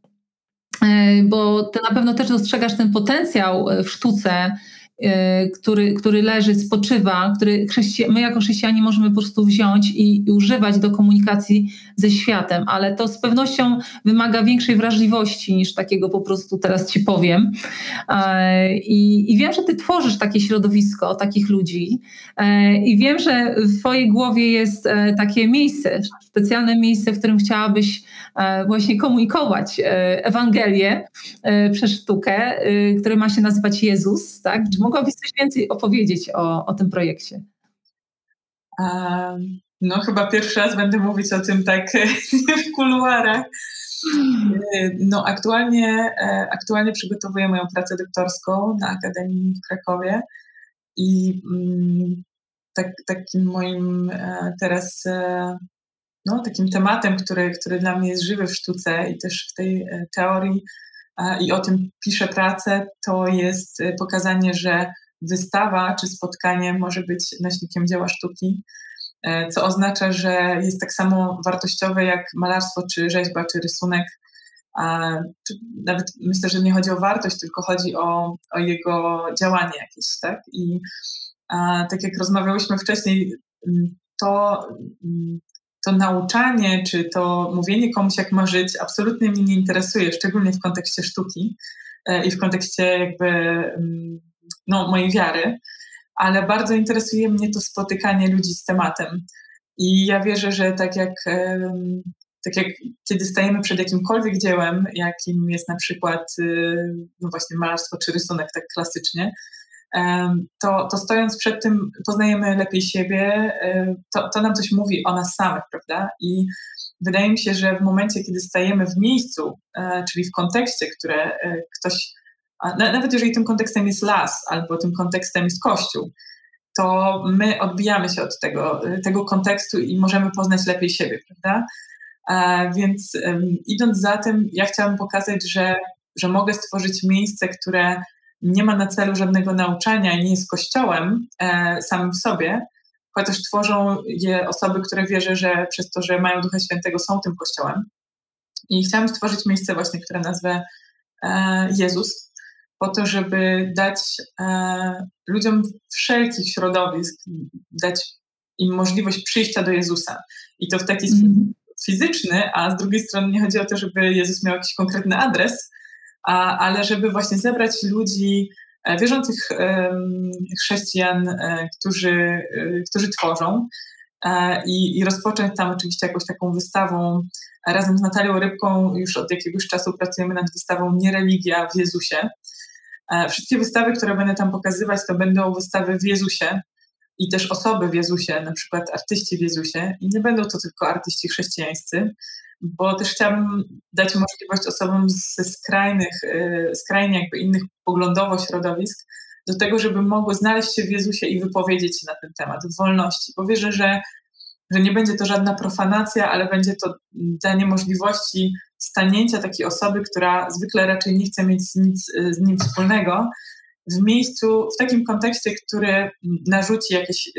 e, bo ty na pewno też dostrzegasz ten potencjał w sztuce, który, który leży, spoczywa, który my jako chrześcijanie możemy po prostu wziąć i, i, używać do komunikacji ze światem, ale to z pewnością wymaga większej wrażliwości niż takiego po prostu teraz ci powiem. E, I, i wiem, że ty tworzysz takie środowisko, takich ludzi e, i wiem, że w twojej głowie jest takie miejsce, specjalne miejsce, w którym chciałabyś właśnie komunikować Ewangelię przez sztukę, które ma się nazywać Jezus, tak? mogłabyś coś więcej opowiedzieć o, o tym projekcie? No, chyba pierwszy raz będę mówić o tym tak w kuluarach. No, aktualnie, e, aktualnie przygotowuję moją pracę doktorską na Akademii w Krakowie i mm, tak, takim moim e, teraz e, no, takim tematem, który, który dla mnie jest żywy w sztuce i też w tej teorii i o tym piszę pracę, to jest y, pokazanie, że wystawa czy spotkanie może być nośnikiem dzieła sztuki, e, co oznacza, że jest tak samo wartościowe jak malarstwo, czy rzeźba, czy rysunek. Nawet myślę, że nie chodzi o wartość, tylko chodzi o, o jego działanie jakieś, tak? I a, tak jak rozmawiałyśmy wcześniej, to to nauczanie, czy to mówienie komuś, jak ma żyć, absolutnie mnie nie interesuje, szczególnie w kontekście sztuki e, i w kontekście jakby mm, no, mojej wiary, ale bardzo interesuje mnie to spotykanie ludzi z tematem. I ja wierzę, że tak jak, tak jak kiedy stajemy przed jakimkolwiek dziełem, jakim jest na przykład y, no właśnie malarstwo czy rysunek tak klasycznie, to, to stojąc przed tym poznajemy lepiej siebie, to, to nam coś mówi o nas samych, prawda? I wydaje mi się, że w momencie, kiedy stajemy w miejscu, e, czyli w kontekście, które e, ktoś, nawet jeżeli tym kontekstem jest las albo tym kontekstem jest kościół, to my odbijamy się od tego, tego kontekstu i możemy poznać lepiej siebie, prawda? Więc idąc za tym, ja chciałam pokazać, że, że mogę stworzyć miejsce, które nie ma na celu żadnego nauczania i nie jest kościołem e, samym w sobie, chociaż tworzą je osoby, które wierzę, że przez to, że mają Ducha Świętego, są tym kościołem. I chciałam stworzyć miejsce właśnie, które nazwę e, Jezus, po to, żeby dać e, ludziom wszelkich środowisk, dać im możliwość przyjścia do Jezusa. I to w taki mm. sposób fizyczny, a z drugiej strony nie chodzi o to, żeby Jezus miał jakiś konkretny adres, ale żeby właśnie zebrać ludzi, e, wierzących chrześcijan, e, którzy, e, którzy tworzą i, i rozpocząć tam oczywiście jakąś taką wystawą. Razem z Natalią Rybką już od jakiegoś czasu pracujemy nad wystawą Niereligia w Jezusie. Wszystkie wystawy, które będę tam pokazywać, to będą wystawy w Jezusie i też osoby w Jezusie, na przykład artyści w Jezusie. I nie będą to tylko artyści chrześcijańscy, bo też chciałabym dać możliwość osobom ze skrajnych, y, skrajnie jakby innych poglądowo środowisk do tego, żeby mogły znaleźć się w Jezusie i wypowiedzieć się na ten temat w wolności, bo wierzę, że, że nie będzie to żadna profanacja, ale będzie to danie możliwości stanięcia takiej osoby, która zwykle raczej nie chce mieć nic z nim wspólnego, w miejscu, w takim kontekście, który narzuci jakieś,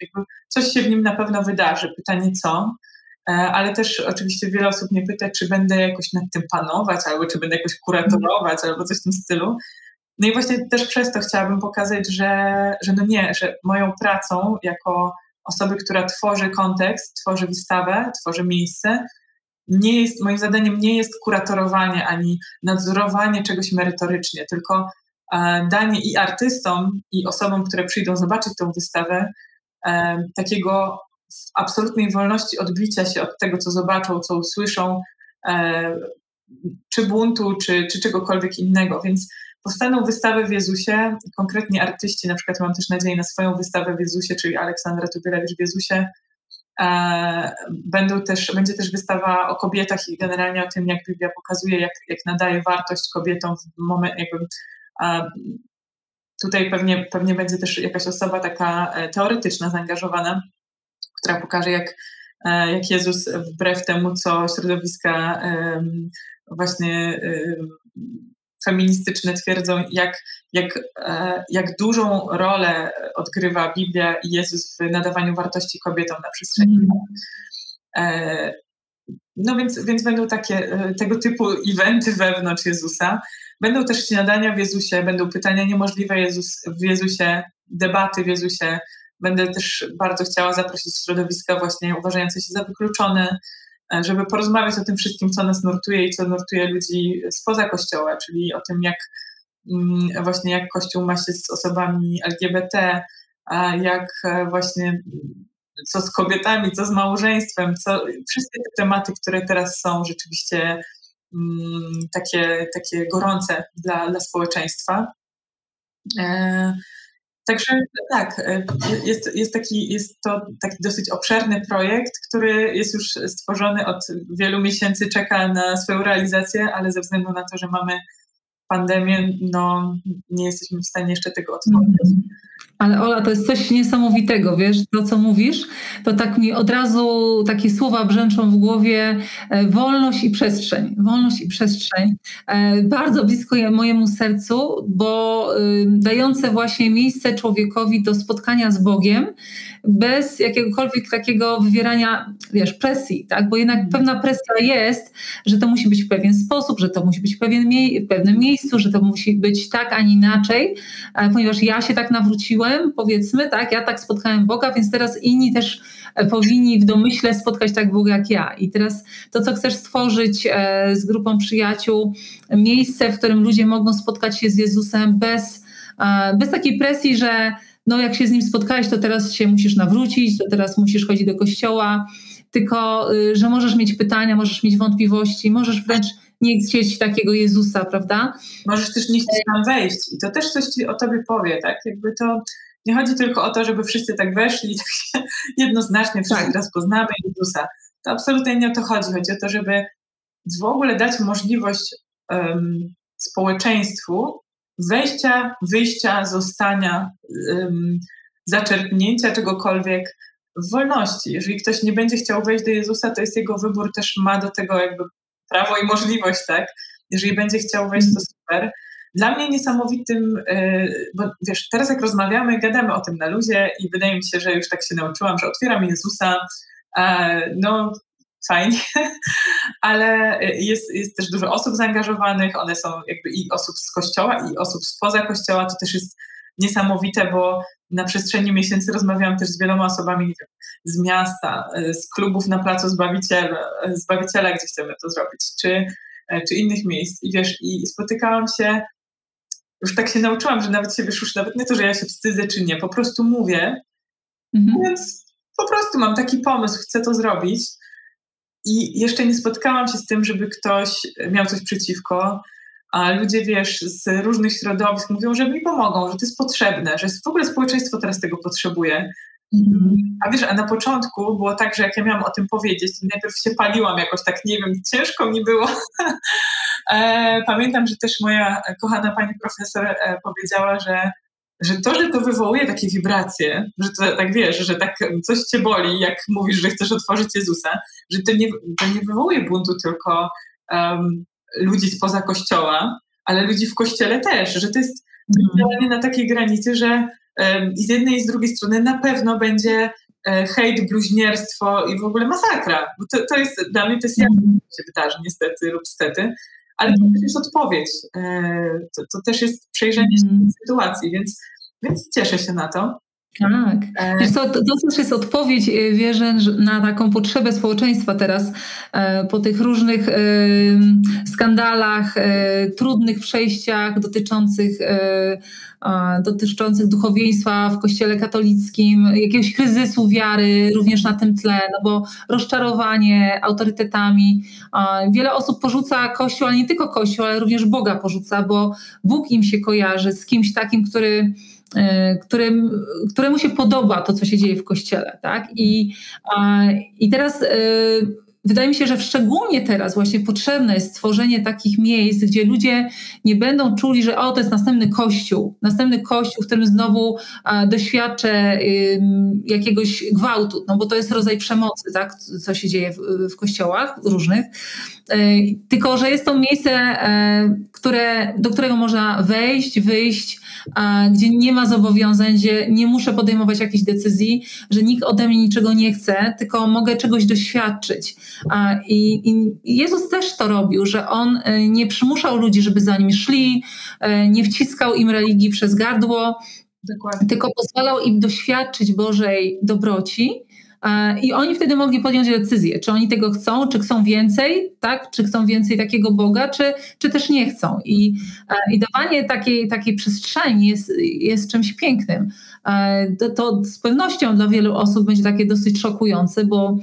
jakby coś się w nim na pewno wydarzy. Pytanie co? E, ale też oczywiście wiele osób mnie pyta, czy będę jakoś nad tym panować, albo czy będę jakoś kuratorować, albo coś w tym stylu. No i właśnie też przez to chciałabym pokazać, że, że no nie, że moją pracą jako osoby, która tworzy kontekst, tworzy wystawę, tworzy miejsce, nie jest, moim zadaniem nie jest kuratorowanie ani nadzorowanie czegoś merytorycznie, tylko danie i artystom, i osobom, które przyjdą zobaczyć tą wystawę, takiego absolutnej wolności odbicia się od tego, co zobaczą, co usłyszą, e, czy buntu, czy, czy czegokolwiek innego. Więc powstaną wystawy w Jezusie, konkretnie artyści, na przykład mam też nadzieję na swoją wystawę w Jezusie, czyli Aleksandra Tubylewicz w Jezusie. E, będą też, będzie też wystawa o kobietach i generalnie o tym, jak Biblia pokazuje, jak, jak nadaje wartość kobietom w moment, jakby tutaj pewnie, pewnie będzie też jakaś osoba taka e, teoretyczna, zaangażowana, która pokaże, jak, e, jak Jezus wbrew temu, co środowiska właśnie feministyczne twierdzą, jak, jak, e, jak dużą rolę odgrywa Biblia i Jezus w nadawaniu wartości kobietom na przestrzeni. Mm. No więc, więc będą takie tego typu eventy wewnątrz Jezusa. Będą też śniadania w Jezusie, będą pytania niemożliwe Jezus, w Jezusie, debaty w Jezusie, Będę też bardzo chciała zaprosić środowiska właśnie uważające się za wykluczone, e, żeby porozmawiać o tym wszystkim, co nas nurtuje i co nurtuje ludzi spoza Kościoła, czyli o tym, jak mm, właśnie jak Kościół ma się z osobami LGBT, jak e, właśnie co z kobietami, co z małżeństwem, co, wszystkie te tematy, które teraz są rzeczywiście mm, takie, takie gorące dla, dla społeczeństwa. E, Także tak, e, jest, jest, taki, jest to taki dosyć obszerny projekt, który jest już stworzony od wielu miesięcy, czeka na swoją realizację, ale ze względu na to, że mamy pandemię, no nie jesteśmy w stanie jeszcze tego otworzyć. Mm -hmm. Ale Ola, to jest coś niesamowitego, wiesz, to co mówisz, to tak mi od razu takie słowa brzęczą w głowie e, wolność i przestrzeń. Wolność i przestrzeń. E, bardzo blisko mojemu sercu, bo y, dające właśnie miejsce człowiekowi do spotkania z Bogiem bez jakiegokolwiek takiego wywierania, wiesz, presji, tak? Bo jednak pewna presja jest, że to musi być w pewien sposób, że to musi być w, pewien mie- w pewnym miejscu, że to musi być tak, a nie inaczej, e, ponieważ ja się tak nawróciłam, powiedzmy, tak, ja tak spotkałem Boga, więc teraz inni też e, powinni w domyśle spotkać tak Boga jak ja. I teraz to, co chcesz stworzyć e, z grupą przyjaciół, miejsce, w którym ludzie mogą spotkać się z Jezusem bez, bez takiej presji, że no jak się z nim spotkałeś, to teraz się musisz nawrócić, to teraz musisz chodzić do kościoła, tylko y, że możesz mieć pytania, możesz mieć wątpliwości, możesz wręcz nie chcieć takiego Jezusa, prawda? Możesz też nie chcieć tam wejść i to też coś ci o tobie powie, tak? Jakby to nie chodzi tylko o to, żeby wszyscy tak weszli i tak się jednoznacznie wszyscy tak. rozpoznamy Jezusa. To absolutnie nie o to chodzi. Chodzi o to, żeby w ogóle dać możliwość um, społeczeństwu wejścia, wyjścia, zostania, um, zaczerpnięcia czegokolwiek w wolności. Jeżeli ktoś nie będzie chciał wejść do Jezusa, to jest jego wybór, też ma do tego jakby prawo i możliwość, tak? Jeżeli będzie chciał wejść, to super. Dla mnie niesamowitym, e, bo wiesz, teraz jak rozmawiamy, gadamy o tym na luzie i wydaje mi się, że już tak się nauczyłam, że otwieram Jezusa, no fajnie, ale jest, jest też dużo osób zaangażowanych, one są jakby i osób z kościoła, i osób spoza kościoła, to też jest niesamowite, bo na przestrzeni miesięcy rozmawiałam też z wieloma osobami z miasta, z klubów na Placu Zbawiciela, Zbawiciela gdzie chcemy to zrobić, czy, czy innych miejsc. I wiesz, i spotykałam się, już tak się nauczyłam, że nawet się wiesz, już nawet nie to, że ja się wstydzę czy nie, po prostu mówię, mhm. więc po prostu mam taki pomysł, chcę to zrobić. I jeszcze nie spotkałam się z tym, żeby ktoś miał coś przeciwko a ludzie, wiesz, z różnych środowisk mówią, że mi pomogą, że to jest potrzebne, że w ogóle społeczeństwo teraz tego potrzebuje. Mm. A wiesz, a na początku było tak, że jak ja miałam o tym powiedzieć, to najpierw się paliłam jakoś tak, nie wiem, ciężko mi było. E, pamiętam, że też moja kochana pani profesor e, powiedziała, że, że to, że to wywołuje takie wibracje, że to tak wiesz, że tak coś cię boli, jak mówisz, że chcesz otworzyć Jezusa, że to nie, to nie wywołuje buntu, tylko um, ludzi spoza kościoła, ale ludzi w kościele też, że to jest mhm. działanie na takiej granicy, że um, i z jednej i z drugiej strony na pewno będzie e, hejt, bluźnierstwo i w ogóle masakra. Bo to, to jest, dla mnie to jest jak mhm. się wydarzy, niestety lub stety, ale to też jest odpowiedź. E, to, to też jest przejrzenie mm. sytuacji, więc, więc cieszę się na to. Tak. E, Wiesz co, to, to też jest odpowiedź, e, wierzę, na taką potrzebę społeczeństwa teraz po tych różnych skandalach, trudnych przejściach dotyczących dotyczących duchowieństwa w kościele katolickim, jakiegoś kryzysu wiary również na tym tle, no bo rozczarowanie autorytetami. Wiele osób porzuca Kościół, ale nie tylko Kościół, ale również Boga porzuca, bo Bóg im się kojarzy z kimś takim, który e, którym, któremu się podoba to, co się dzieje w kościele. Tak? I, i teraz e, wydaje mi się, że szczególnie teraz właśnie potrzebne jest stworzenie takich miejsc, gdzie ludzie nie będą czuli, że o, to jest następny kościół, następny kościół, w którym znowu a, doświadczę y, jakiegoś gwałtu, no bo to jest rodzaj przemocy, tak, co się dzieje w, w kościołach różnych. Y, tylko, że jest to miejsce, y, które, do którego można wejść, wyjść, gdzie nie ma zobowiązań, gdzie nie muszę podejmować jakichś decyzji, że nikt ode mnie niczego nie chce, tylko mogę czegoś doświadczyć. I, I, Jezus też to robił, że on e, nie przymuszał ludzi, żeby za nim szli, e, nie wciskał im religii przez gardło, Dokładnie. tylko pozwalał im doświadczyć Bożej dobroci i oni wtedy mogli podjąć decyzję, czy oni tego chcą, czy chcą więcej, tak? czy chcą więcej takiego Boga, czy, czy też nie chcą. I, i dawanie takiej, takiej przestrzeni jest, jest czymś pięknym. To, to z pewnością dla wielu osób będzie takie dosyć szokujące, bo,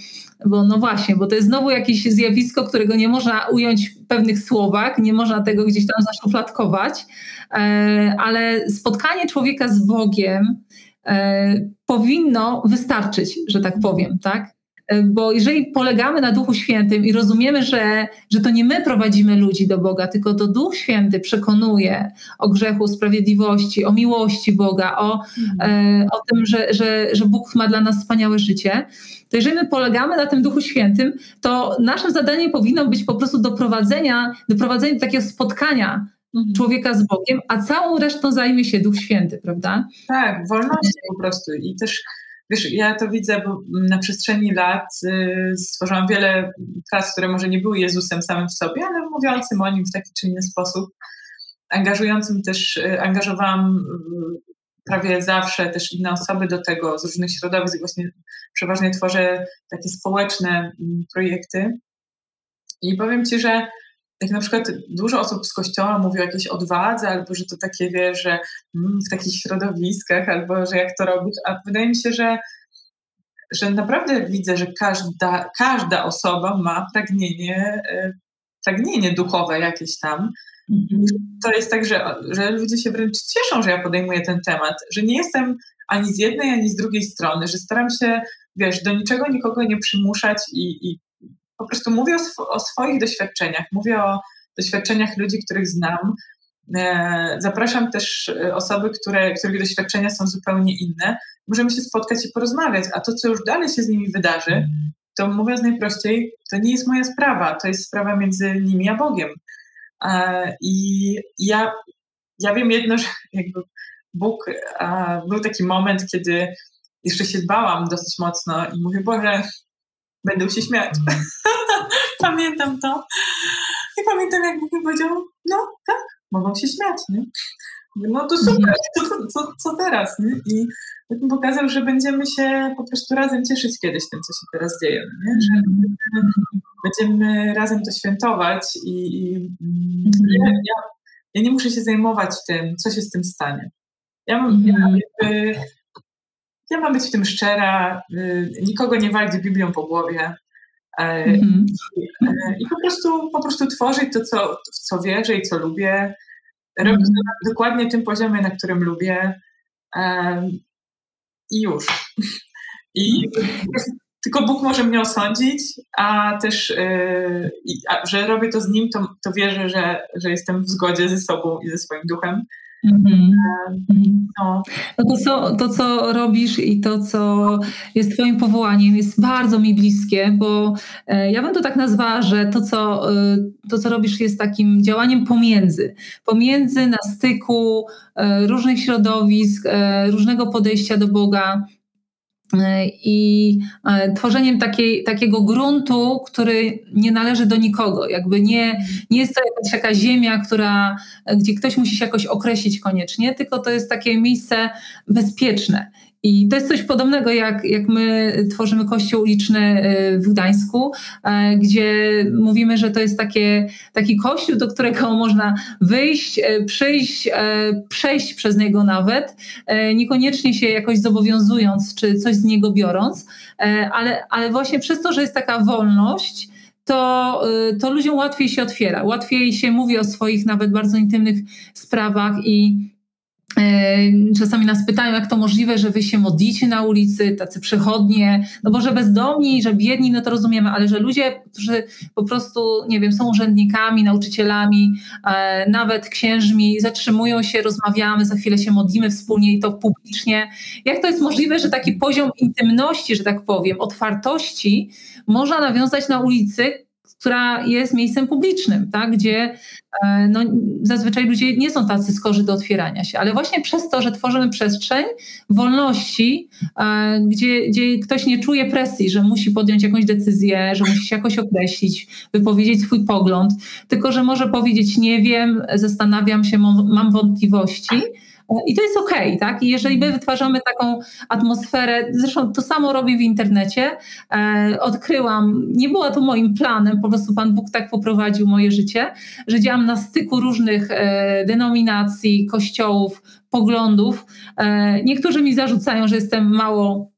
bo no właśnie, bo to jest znowu jakieś zjawisko, którego nie można ująć w pewnych słowach, nie można tego gdzieś tam zaszufladkować, e, ale spotkanie człowieka z Bogiem, E, powinno wystarczyć, że tak powiem, tak? E, bo jeżeli polegamy na Duchu Świętym i rozumiemy, że, że to nie my prowadzimy ludzi do Boga, tylko to Duch Święty przekonuje o grzechu, sprawiedliwości, o miłości Boga, o, e, o tym, że, że, że Bóg ma dla nas wspaniałe życie, to jeżeli my polegamy na tym Duchu Świętym, to naszym zadaniem powinno być po prostu doprowadzenia, doprowadzenie do takiego spotkania Mhm. człowieka z Bogiem, a całą resztą zajmie się Duch Święty, prawda? Tak, wolności po prostu. I też, wiesz, ja to widzę, bo na przestrzeni lat y, stworzyłam wiele prac, które może nie były Jezusem samym w sobie, ale mówiącym o nim w taki czy inny sposób. Angażującym też, y, angażowałam y, prawie zawsze też inne osoby do tego z różnych środowisk. Właśnie przeważnie tworzę takie społeczne mm, projekty. I powiem Ci, że jak na przykład dużo osób z kościoła mówi o jakiejś odwadze, albo że to takie wie, że mm, w takich środowiskach, albo że jak to robisz, a wydaje mi się, że, że naprawdę widzę, że każda, każda osoba ma pragnienie, e, pragnienie duchowe jakieś tam. Mhm. To jest tak, że, że ludzie się wręcz cieszą, że ja podejmuję ten temat, że nie jestem ani z jednej, ani z drugiej strony, że staram się, wiesz, do niczego nikogo nie przymuszać i, i po prostu mówię o, sw o swoich doświadczeniach, mówię o doświadczeniach ludzi, których znam. E, zapraszam też e, osoby, które, których doświadczenia są zupełnie inne. Możemy się spotkać i porozmawiać, a to, co już dalej się z nimi wydarzy, to mówiąc najprościej, to nie jest moja sprawa, to jest sprawa między nimi a Bogiem. E, I ja, ja wiem jedno, że jakby Bóg, był taki moment, kiedy jeszcze się bałam dosyć mocno i mówię, Boże, będą się śmiać. Pamiętam to. I pamiętam, jak Bóg mi powiedział, no tak, mogą się śmiać, nie? No to super, mhm. co, co, co teraz, nie? I tak mi pokazał, że będziemy się po prostu razem cieszyć kiedyś tym, co się teraz dzieje, nie? Że mhm. będziemy razem to świętować i, i mhm. ja, ja, ja, nie muszę się zajmować tym, co się z tym stanie. Ja ja, jakby, ja mam być w tym szczera, y, nikogo nie walić Biblią po głowie. Mm-hmm. I po prostu, po prostu tworzyć to, co, w co wierzę i co lubię. Robić mm-hmm. na dokładnie tym poziomie, na którym lubię. I już. I tylko Bóg może mnie osądzić, a też, yy, a, że robię to z Nim, to, to wierzę, że, że jestem w zgodzie ze sobą i ze swoim duchem. Mm-hmm. No. no to, co, to, co robisz i to, co jest Twoim powołaniem, jest bardzo mi bliskie, bo e, ja bym to tak nazwała, że to co, e, to, co robisz, jest takim działaniem pomiędzy. Pomiędzy na styku e, różnych środowisk, różnego podejścia do Boga i tworzeniem takiej, takiego gruntu, który nie należy do nikogo. Jakby nie, nie jest to jakaś taka ziemia, która, gdzie ktoś musi się jakoś określić koniecznie, tylko to jest takie miejsce bezpieczne. I to jest coś podobnego, jak, jak my tworzymy kościół uliczny y, w Gdańsku, y, gdzie mówimy, że to jest takie, taki kościół, do którego można wyjść, y, przyjść, przejść przez niego nawet, niekoniecznie się jakoś zobowiązując, czy coś z niego biorąc, ale, ale właśnie przez to, że jest taka wolność, to, to ludziom łatwiej się otwiera, łatwiej się mówi o swoich nawet bardzo intymnych sprawach i E, czasami nas pytają, jak to możliwe, że wy się modlicie na ulicy, tacy przechodnie, no bo że bezdomni, że biedni, no to rozumiemy, ale że ludzie, którzy po prostu, nie wiem, są urzędnikami, nauczycielami, e, nawet księżmi, zatrzymują się, rozmawiamy, za chwilę się modlimy wspólnie i to publicznie. Jak to jest możliwe, że taki poziom intymności, że tak powiem, otwartości można nawiązać na ulicy, która jest miejscem publicznym, tak? gdzie e, no, zazwyczaj ludzie nie są tacy skorzy do otwierania się, ale właśnie przez to, że tworzymy przestrzeń wolności, e, gdzie, gdzie ktoś nie czuje presji, że musi podjąć jakąś decyzję, że musi się jakoś określić, wypowiedzieć swój pogląd, tylko że może powiedzieć nie wiem, zastanawiam się, mam wątpliwości i to jest okej, okay, tak? I jeżeli my wytwarzamy taką atmosferę, zresztą to samo robię w internecie, e, odkryłam, nie była to moim planem, po prostu Pan Bóg tak poprowadził moje życie, że działam na styku różnych e, denominacji, kościołów, poglądów. E, niektórzy mi zarzucają, że jestem mało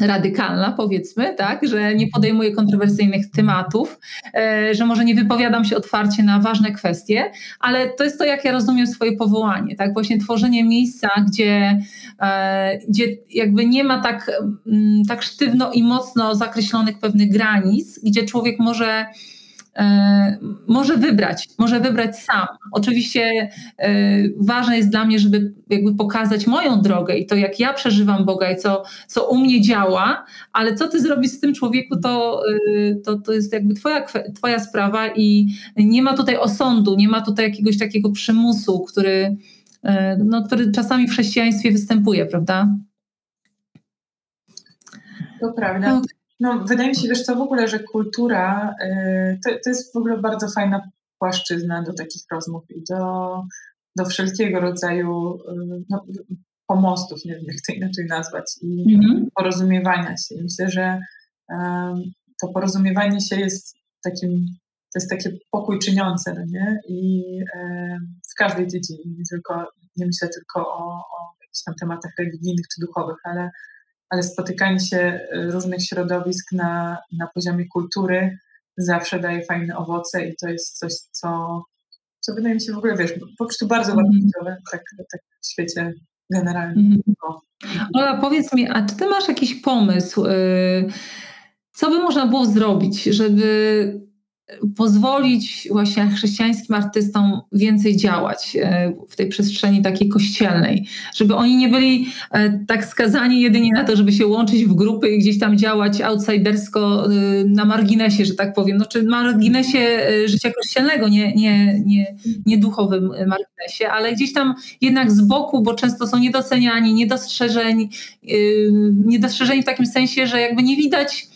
radykalna, powiedzmy, tak, że nie podejmuję kontrowersyjnych tematów, e, że może nie wypowiadam się otwarcie na ważne kwestie, ale to jest to, jak ja rozumiem swoje powołanie, tak, właśnie tworzenie miejsca, gdzie, e, gdzie jakby nie ma tak, mm, tak sztywno i mocno zakreślonych pewnych granic, gdzie człowiek może może wybrać, może wybrać sam. Oczywiście e, ważne jest dla mnie, żeby jakby pokazać moją drogę i to, jak ja przeżywam Boga i co, co u mnie działa, ale co ty zrobisz z tym człowieku, to, e, to, to jest jakby twoja, twoja sprawa i nie ma tutaj osądu, nie ma tutaj jakiegoś takiego przymusu, który, no, który czasami w chrześcijaństwie występuje, prawda? To prawda. No, wydaje mi się, wiesz co, w ogóle, że kultura y, to, to jest w ogóle bardzo fajna płaszczyzna do takich rozmów i do, do wszelkiego rodzaju y, no, pomostów, nie wiem jak to inaczej nazwać, i mhm. porozumiewania się. Myślę, że to porozumiewanie się jest takim, to jest takie pokój czyniące, no nie? I w każdej dziedzinie, nie, tylko, nie myślę tylko o, o jakichś tam tematach religijnych czy duchowych, ale ale spotykanie się y, różnych środowisk na, na poziomie kultury zawsze daje fajne owoce i to jest coś, co, co wydaje mi się w ogóle, wiesz, po prostu bardzo mm. wartościowe tak, tak w świecie generalnie. Mm. Ola, powiedz mi, a czy ty masz jakiś pomysł, y, co by można było zrobić, żeby pozwolić właśnie chrześcijańskim artystom więcej działać e, w tej przestrzeni takiej kościelnej, żeby oni nie byli e, tak skazani jedynie na to, żeby się łączyć w grupy i gdzieś tam działać outsidersko e, na marginesie, że tak powiem, no, czy marginesie życia kościelnego, nie, nie, nie, nie duchowym marginesie, ale gdzieś tam jednak z boku, bo często są niedoceniani, niedostrzeżeni, niedostrzeżeni w takim sensie, że jakby nie widać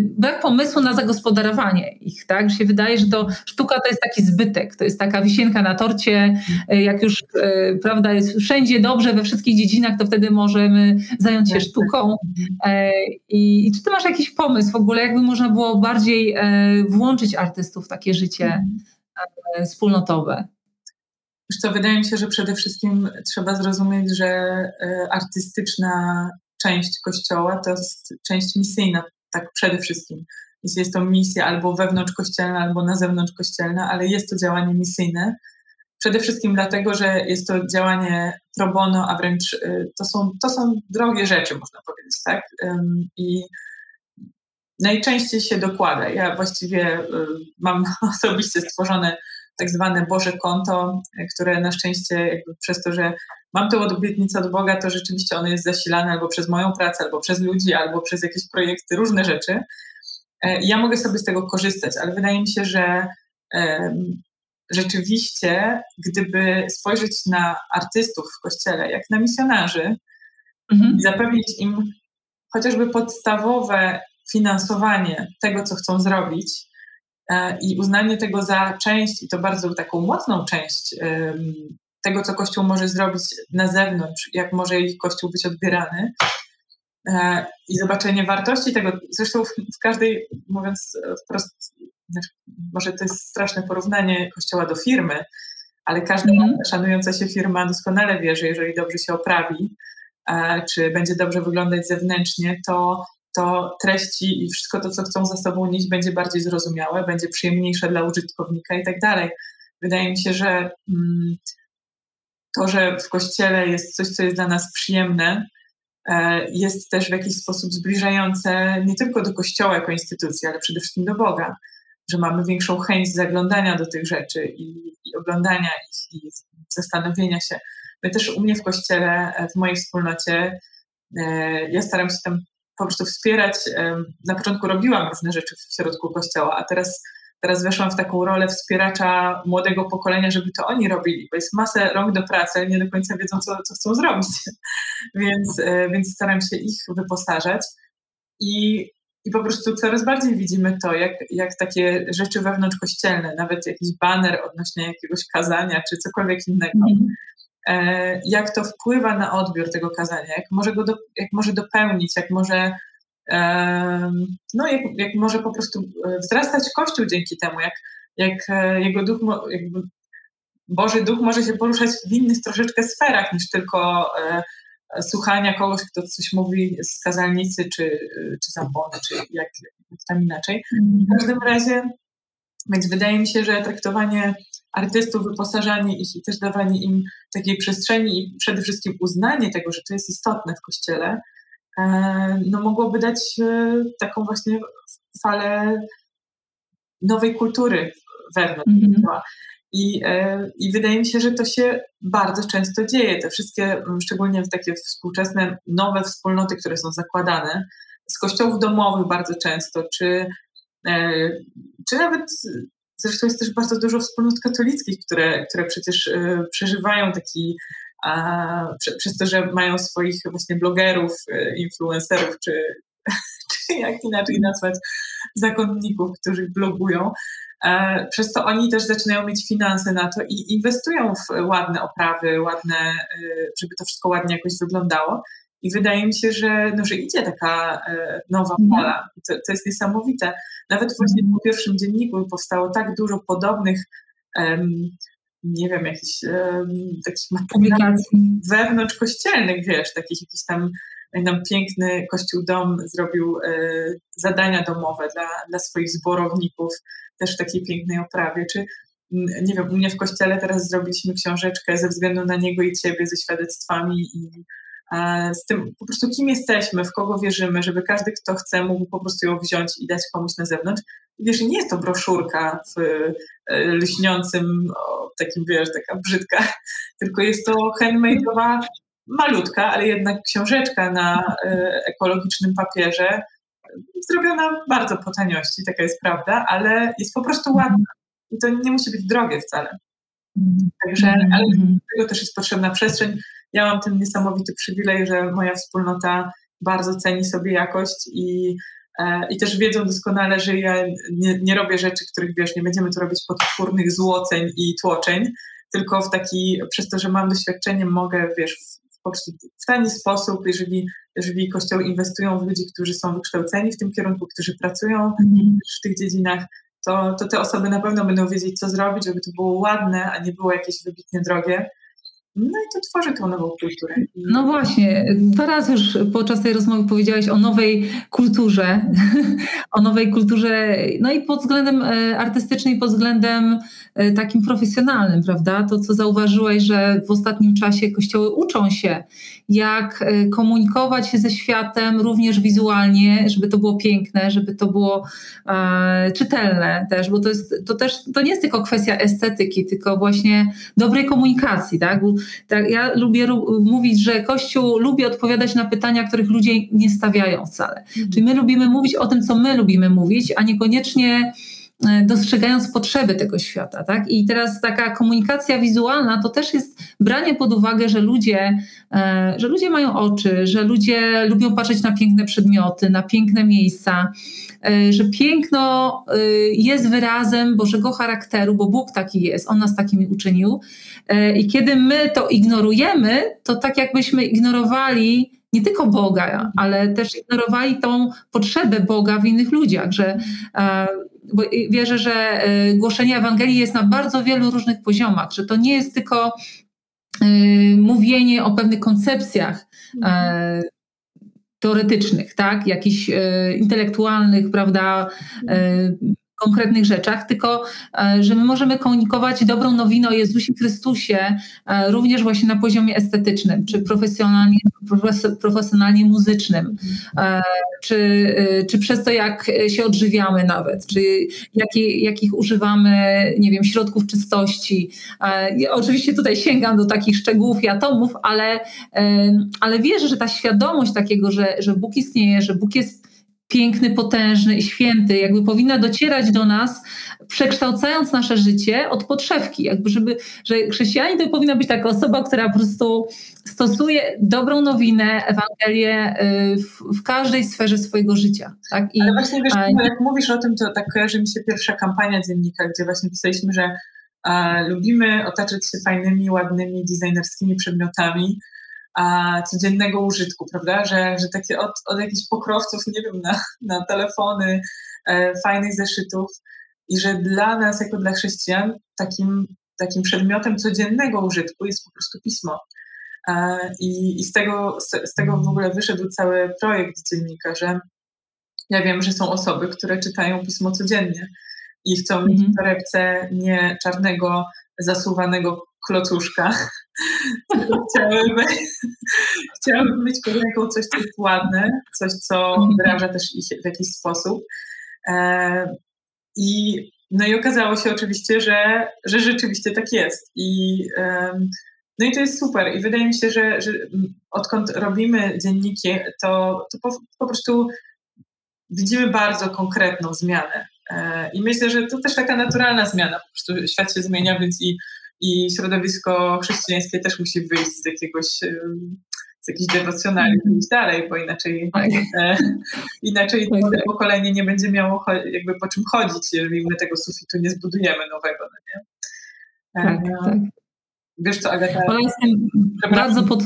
brak pomysłu na zagospodarowanie ich, tak? Że się wydaje, że to sztuka to jest taki zbytek, to jest taka wisienka na torcie, y, jak już y, prawda, jest wszędzie dobrze, we wszystkich dziedzinach, to wtedy możemy zająć się tak, tak. sztuką. I, I, czy ty masz jakiś pomysł w ogóle, jakby można było bardziej włączyć artystów w takie życie mhm. wspólnotowe? Wiesz co, wydaje mi się, że przede wszystkim trzeba zrozumieć, że artystyczna część kościoła to jest część misyjna tak przede wszystkim. Jeśli jest to misja albo wewnątrzkościelna, albo na zewnątrz kościelna, ale jest to działanie misyjne. Przede wszystkim dlatego, że jest to działanie pro bono, a wręcz y, to są, to są drogie rzeczy, można powiedzieć, tak? I najczęściej się dokłada. Ja właściwie y, mam osobiście stworzone tak zwane Boże konto, które na szczęście jakby przez to, że mam tę obietnicę od Boga, to rzeczywiście ono jest zasilane albo przez moją pracę, albo przez ludzi, albo przez jakieś projekty, różne rzeczy. E, ja mogę sobie z tego korzystać, ale wydaje mi się, że rzeczywiście, gdyby spojrzeć na artystów w kościele, jak na misjonarzy, mhm. i zapewnić im chociażby podstawowe finansowanie tego, co chcą zrobić e, i uznanie tego za część, i to bardzo taką mocną część tego, co Kościół może zrobić na zewnątrz, jak może ich Kościół być odbierany, e, i zobaczenie wartości tego. Zresztą w, każdej, mówiąc wprost, znaczy, może to jest straszne porównanie kościoła do firmy, ale każda mm. szanująca się firma doskonale wie, że jeżeli dobrze się oprawi, e, czy będzie dobrze wyglądać zewnętrznie, to, to treści i wszystko to, co chcą za sobą nieść, będzie bardziej zrozumiałe, będzie przyjemniejsze dla użytkownika i tak dalej. Wydaje mi się, że mm, to, że w kościele jest coś, co jest dla nas przyjemne, e, jest też w jakiś sposób zbliżające nie tylko do kościoła jako instytucji, ale przede wszystkim do Boga że mamy większą chęć zaglądania do tych rzeczy i, i oglądania ich i zastanowienia się. My też u mnie w kościele, e, w mojej wspólnocie, e, ja staram się tam po prostu wspierać. E, na początku robiłam różne rzeczy w środku kościoła, a teraz, teraz weszłam w taką rolę wspieracza młodego pokolenia, żeby to oni robili, bo jest masę rąk do pracy, nie do końca wiedzą, co, co chcą zrobić. więc, więc staram się ich wyposażać. I i po prostu coraz bardziej widzimy to, jak, jak takie rzeczy wewnątrzkościelne, nawet jakiś baner odnośnie jakiegoś kazania czy cokolwiek innego, mm. E, jak to wpływa na odbiór tego kazania, jak może go do, jak może dopełnić, jak może, no, jak, jak może po prostu e, wzrastać Kościół dzięki temu, jak, jak e, jego duch, jakby Boży Duch może się poruszać w innych troszeczkę sferach niż tylko słuchania kogoś, kto coś mówi z kazalnicy, czy, czy zambony, czy jak, jak tam inaczej. W każdym razie, więc wydaje mi się, że traktowanie artystów, wyposażanie ich i też dawanie im takiej przestrzeni i przede wszystkim uznanie tego, że to jest istotne w kościele, e, no mogłoby dać e, taką właśnie falę nowej kultury wewnątrz. Mm -hmm. I, e, I wydaje mi się, że to się bardzo często dzieje. Te wszystkie, szczególnie takie współczesne, nowe wspólnoty, które są zakładane, z kościołów domowych bardzo często, czy, czy nawet zresztą jest też bardzo dużo wspólnot katolickich, które, które przecież e, przeżywają taki, a, przez to, że mają swoich właśnie blogerów, influencerów, czy, czy jak inaczej nazwać, zakonników, którzy blogują, E, przez to oni też zaczynają mieć finanse na to i inwestują w ładne oprawy, ładne, e, żeby to wszystko ładnie jakoś wyglądało. I wydaje mi się, że, no, że idzie taka e, nowa mhm. fala. To, to jest niesamowite. Nawet właśnie po pierwszym dzienniku powstało tak dużo podobnych, um, nie wiem, jakichś um, takich publikacji wewnątrz kościelnych, wiesz, takich jakichś tam nam piękny Kościół Dom zrobił e, zadania domowe dla, dla swoich zborowników, też w takiej pięknej oprawie. Czy nie wiem, u mnie w kościele teraz zrobiliśmy książeczkę ze względu na niego i ciebie ze świadectwami i z tym po prostu kim jesteśmy, w kogo wierzymy, żeby każdy, kto chce, mógł po prostu ją wziąć i dać komuś na zewnątrz. I wiesz, nie jest to broszurka w e, lśniącym, o, takim, wiesz, taka brzydka, tylko jest to handmade'owa malutka, ale jednak książeczka na e, ekologicznym papierze, zrobiona bardzo po taniości, taka jest prawda, ale jest po prostu ładna. I to nie musi być drogie wcale. Także, mhm. ale do tego też jest potrzebna przestrzeń. Ja mam ten niesamowity przywilej, że moja wspólnota bardzo ceni sobie jakość i, e, i też wiedzą doskonale, że ja nie, nie robię rzeczy, których wiesz, nie będziemy tu robić potwórnych złoceń i tłoczeń, tylko w taki, przez to, że mam doświadczenie, mogę, wiesz, po prostu w ten sposób, jeżeli, jeżeli kościoły inwestują w ludzi, którzy są wykształceni w tym kierunku, którzy pracują mm. w tych dziedzinach, to, to te osoby na pewno będą wiedzieć, co zrobić, żeby to było ładne, a nie było jakieś wybitnie drogie. No i to tworzy tą nową kulturę. No właśnie, dwa razy już podczas tej rozmowy powiedziałeś o nowej kulturze, o nowej kulturze, no i pod względem e, artystycznym, pod względem e, takim profesjonalnym, prawda? To, co zauważyłeś, że w ostatnim czasie kościoły uczą się, jak e, komunikować się ze światem również wizualnie, żeby to było piękne, żeby to było e, czytelne też, bo to, jest, to też to nie jest tylko kwestia estetyki, tylko właśnie dobrej komunikacji, tak? Bo, tak ja lubię mówić, że Kościół lubi odpowiadać na pytania, których ludzie nie stawiają wcale. Mhm. Czyli my lubimy mówić o tym, co my lubimy mówić, a niekoniecznie dostrzegając potrzeby tego świata. Tak? I teraz taka komunikacja wizualna to też jest branie pod uwagę, że ludzie, e, że ludzie mają oczy, że ludzie lubią patrzeć na piękne przedmioty, na piękne miejsca, e, że piękno jest wyrazem Bożego charakteru, bo Bóg taki jest, On nas takimi uczynił. I kiedy my to ignorujemy, to tak jakbyśmy ignorowali nie tylko Boga, ale też ignorowali tą potrzebę Boga w innych ludziach, że e, bo wierzę, że e, głoszenie Ewangelii jest na bardzo wielu różnych poziomach, że to nie jest tylko e, mówienie o pewnych koncepcjach teoretycznych, tak, jakichś intelektualnych, prawda, konkretnych rzeczach, tylko e, że my możemy komunikować dobrą nowinę o Jezusie Chrystusie e, również właśnie na poziomie estetycznym, czy profesjonalnie, profesjonalnie muzycznym, e, czy, czy przez to, jak się odżywiamy nawet, czy jakie, jakich używamy, nie wiem, środków czystości. Oczywiście tutaj sięgam do takich szczegółów i atomów, ale, ale wierzę, że ta świadomość takiego, że, że Bóg istnieje, że Bóg jest piękny, potężny i święty, jakby powinna docierać do nas, przekształcając nasze życie od podszewki, jakby żeby, że chrześcijanin to powinna być taka osoba, która po prostu stosuje dobrą nowinę, Ewangelię y, w, w każdej sferze swojego życia. Tak? I, Ale właśnie wiesz, a, jak mówisz o tym, to tak kojarzy mi się pierwsza kampania dziennika, gdzie właśnie pisaliśmy, że a, lubimy otaczać się fajnymi, ładnymi, designerskimi przedmiotami, a, codziennego użytku, prawda? Że, że takie od, od jakichś pokrowców, nie wiem, na, na telefony, e, fajnych zeszytów i że dla nas, jako dla chrześcijan, takim, takim przedmiotem codziennego użytku jest po prostu pismo. E, I, i z, tego, z, z tego w ogóle wyszedł cały projekt dziennika, że ja wiem, że są osoby, które czytają pismo codziennie i chcą mieć mhm. w torebce nie czarnego, zasuwanego klocuszka, chciałabym, chciałabym mieć pod ręką coś, co jest ładne, coś, co mhm. wyraża też ich w jakiś sposób. E, I, no i okazało się oczywiście, że, że rzeczywiście tak jest. I, no i to jest super. I wydaje mi się, że, że odkąd robimy dzienniki, to, to po, po prostu widzimy bardzo konkretną zmianę. E, I myślę, że to też taka naturalna zmiana. Po prostu świat się zmienia, więc i i środowisko chrześcijańskie też musi wyjść z jakiegoś z jakichś dewocjonalizm i iść dalej, bo inaczej, tak. e, inaczej tak, młode tak. pokolenie nie będzie miało jakby po czym chodzić, jeżeli my tego sufitu nie zbudujemy nowego. No nie? E, tak, tak. Wiesz co, Agata? Bardzo pod,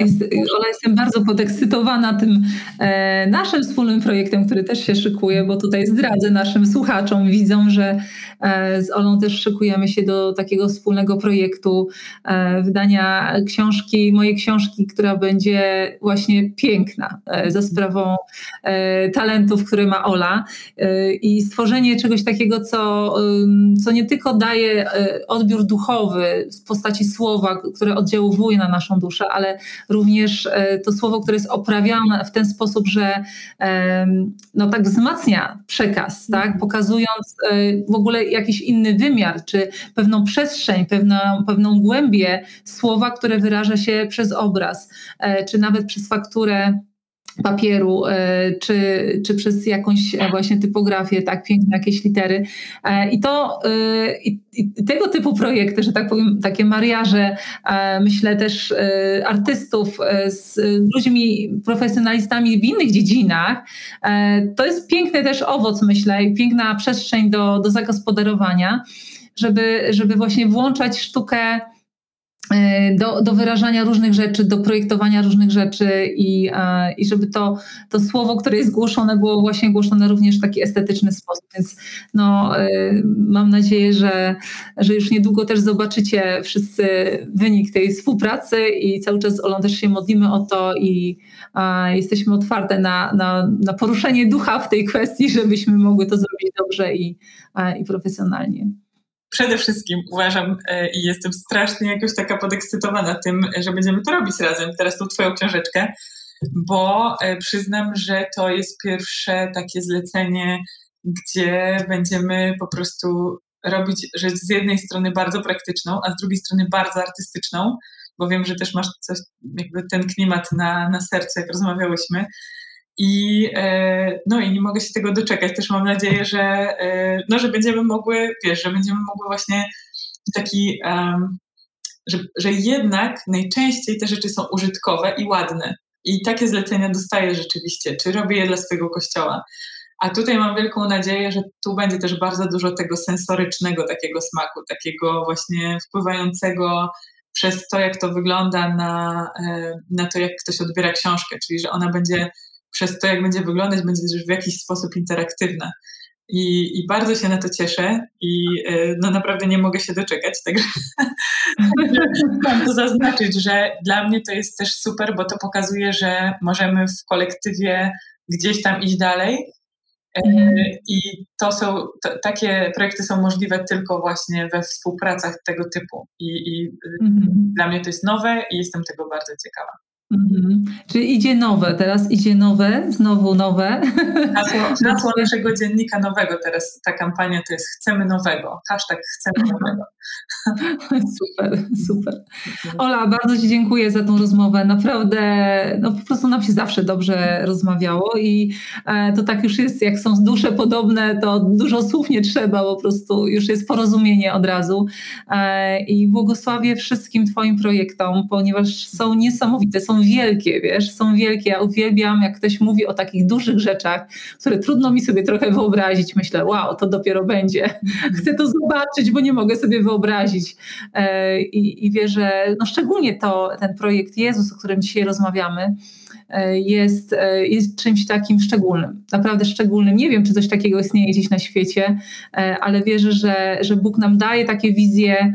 jest, Ola, jestem bardzo podekscytowana tym e, naszym wspólnym projektem, który też się szykuje, bo tutaj zdradzę naszym słuchaczom, widzą, że e, z Olą też szykujemy się do takiego wspólnego projektu e, wydania książki, mojej książki, która będzie właśnie piękna e, za sprawą e, talentów, które ma Ola e, i stworzenie czegoś takiego, co, co nie tylko daje odbiór duchowy w postaci słowa, które oddziałuje na naszą duszę, ale również e, to słowo, które jest oprawiane w ten sposób, że no tak wzmacnia przekaz, tak? pokazując e, w ogóle jakiś inny wymiar, czy pewną przestrzeń, pewną, pewną głębię słowa, które wyraża się przez obraz, e, czy nawet przez fakturę papieru, e, czy, czy przez jakąś e, właśnie typografię, tak piękne jakieś litery. E, I to i, i tego typu projekty, że tak powiem, takie mariaże, myślę też artystów z ludźmi, profesjonalistami w innych dziedzinach, to jest piękny też owoc, myślę, i piękna przestrzeń do, do zagospodarowania, żeby, żeby właśnie włączać sztukę do, do wyrażania różnych rzeczy, do projektowania różnych rzeczy i, i żeby to, to słowo, które jest głoszone, było właśnie głoszone również w taki estetyczny sposób. Więc no, e, mam nadzieję, że, że już niedługo też zobaczycie wszyscy wynik tej współpracy i cały czas z Olą też się modlimy o to i jesteśmy otwarte na, na, na poruszenie ducha w tej kwestii, żebyśmy mogły to zrobić dobrze i, i profesjonalnie przede wszystkim uważam e, i jestem strasznie jakoś taka podekscytowana tym, że będziemy to robić razem. Teraz tą twoją książeczkę, bo e, przyznam, że to jest pierwsze takie zlecenie, gdzie będziemy po prostu robić rzecz z jednej strony bardzo praktyczną, a z drugiej strony bardzo artystyczną, bo wiem, że też masz coś, jakby ten klimat na, na sercu, jak rozmawiałyśmy. I, e, no i nie mogę się tego doczekać. Też mam nadzieję, że, e, no, że będziemy mogły, wiesz, że będziemy mogły właśnie taki, um, że, że jednak najczęściej te rzeczy są użytkowe i ładne. I takie zlecenia dostaję rzeczywiście, czy robię je dla swojego kościoła. A tutaj mam wielką nadzieję, że tu będzie też bardzo dużo tego sensorycznego takiego smaku, takiego właśnie wpływającego przez to, jak to wygląda na, e, na to, jak ktoś odbiera książkę, czyli że ona będzie przez to, jak będzie wyglądać, będzie też w jakiś sposób interaktywna. I, I, bardzo się na to cieszę i e, no naprawdę nie mogę się doczekać. Także mam to zaznaczyć, że dla mnie to jest też super, bo to pokazuje, że możemy w kolektywie gdzieś tam iść dalej. Mm. I to są, to, takie projekty są możliwe tylko właśnie we współpracach tego typu. I, i mm. dla mnie to jest nowe i jestem tego bardzo ciekawa. Mhm. Czyli idzie nowe, teraz idzie nowe, znowu nowe. Hasło, hasło naszego dziennika nowego teraz, ta kampania to jest chcemy nowego, hashtag chcemy nowego. Super, super. Ola, bardzo Ci dziękuję za tą rozmowę. Naprawdę, no po prostu nam się zawsze dobrze rozmawiało i e, to tak już jest, jak są dusze podobne, to dużo słów nie trzeba, po prostu już jest porozumienie od razu. E, I błogosławię wszystkim Twoim projektom, ponieważ są niesamowite, są wielkie, wiesz, są wielkie. Ja uwielbiam, jak ktoś mówi o takich dużych rzeczach, które trudno mi sobie trochę wyobrazić. Myślę, wow, to dopiero będzie. Chcę to zobaczyć, bo nie mogę sobie wyobrazić. E, I, i wierzę, no szczególnie to, ten projekt Jezus, o którym dzisiaj rozmawiamy, e, jest, e, jest czymś takim szczególnym, naprawdę szczególnym. Nie wiem, czy coś takiego istnieje gdzieś na świecie, ale wierzę, że, że Bóg nam daje takie wizje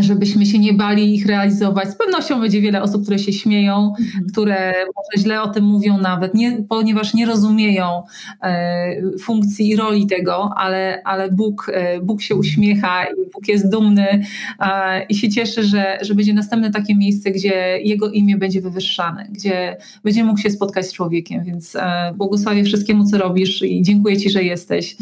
żebyśmy się nie bali ich realizować. Z pewnością będzie wiele osób, które się śmieją, mhm. które może źle o tym mówią nawet, nie, ponieważ nie rozumieją e, funkcji i roli tego, ale, ale Bóg, e, Bóg się uśmiecha i Bóg jest dumny e, i się cieszy, że, że będzie następne takie miejsce, gdzie Jego imię będzie wywyższane, gdzie będzie mógł się spotkać z człowiekiem, więc e, błogosławię wszystkiemu, co robisz i dziękuję Ci, że jesteś.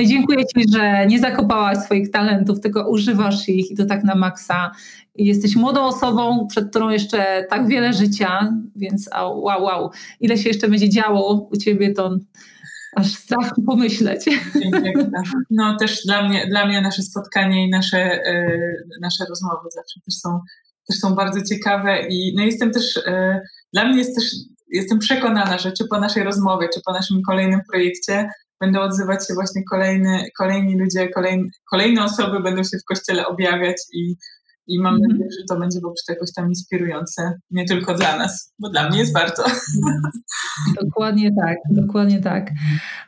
I dziękuję Ci, że nie zakopałaś swoich talentów, tylko używasz ich i to tak na maksa. Jesteś młodą osobą, przed którą jeszcze tak wiele życia, więc wow, wow, ile się jeszcze będzie działo u ciebie, to aż strach pomyśleć. No też dla mnie, dla mnie nasze spotkanie i nasze, yy, nasze rozmowy zawsze też są, też są bardzo ciekawe i no jestem też, yy, dla mnie jest też, jestem przekonana, że czy po naszej rozmowie, czy po naszym kolejnym projekcie będą odzywać się właśnie kolejny, kolejni ludzie, kolejne, kolejne osoby będą się w kościele objawiać i, i mam mm. nadzieję, że to będzie po prostu jakoś tam inspirujące, nie tylko dla nas, bo dla mnie jest bardzo. Dokładnie tak, dokładnie tak.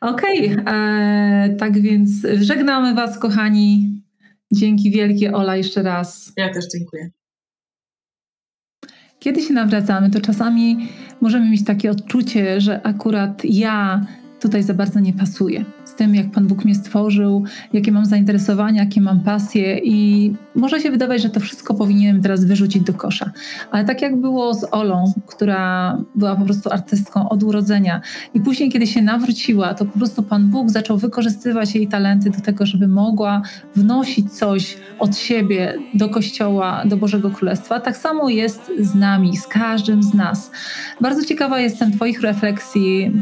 Okej, okay, e, tak więc żegnamy Was, kochani. Dzięki wielkie, Ola, jeszcze raz. Ja też dziękuję. Kiedy się nawracamy, to czasami możemy mieć takie odczucie, że akurat ja tutaj za bardzo nie pasuje. Z tym, jak Pan Bóg mnie stworzył, jakie mam zainteresowania, jakie mam pasje, i może się wydawać, że to wszystko powinienem teraz wyrzucić do kosza. Ale tak jak było z Olą, która była po prostu artystką od urodzenia, i później, kiedy się nawróciła, to po prostu Pan Bóg zaczął wykorzystywać jej talenty do tego, żeby mogła wnosić coś od siebie do Kościoła, do Bożego Królestwa. Tak samo jest z nami, z każdym z nas. Bardzo ciekawa jestem Twoich refleksji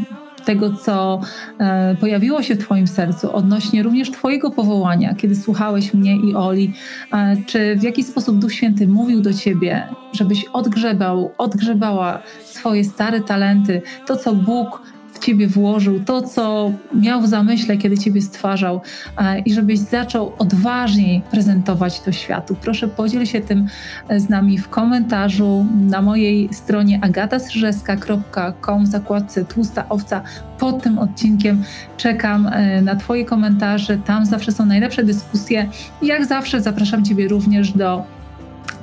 tego, co e, pojawiło się w Twoim sercu odnośnie również Twojego powołania, kiedy słuchałeś mnie i Oli, e, czy w jaki sposób Duch Święty mówił do Ciebie, żebyś odgrzebał, odgrzebała swoje stare talenty, to co Bóg ciebie włożył, to, co miał w zamyśle, kiedy ciebie stwarzał e, i żebyś zaczął odważniej prezentować to światu. Proszę podziel się tym e, z nami w komentarzu na mojej stronie agatasrzeska.com w zakładce Tłusta Owca pod tym odcinkiem. Czekam e, na Twoje komentarze, tam zawsze są najlepsze dyskusje. Jak zawsze zapraszam Ciebie również do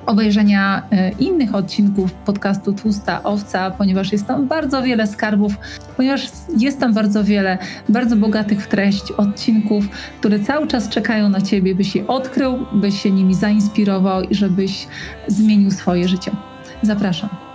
obejrzenia e, innych odcinków podcastu Tłusta Owca, ponieważ jest tam bardzo wiele skarbów, ponieważ jest tam bardzo wiele bardzo bogatych w treść odcinków, które cały czas czekają na Ciebie, byś je odkrył, byś się nimi zainspirował i żebyś zmienił swoje życie. Zapraszam.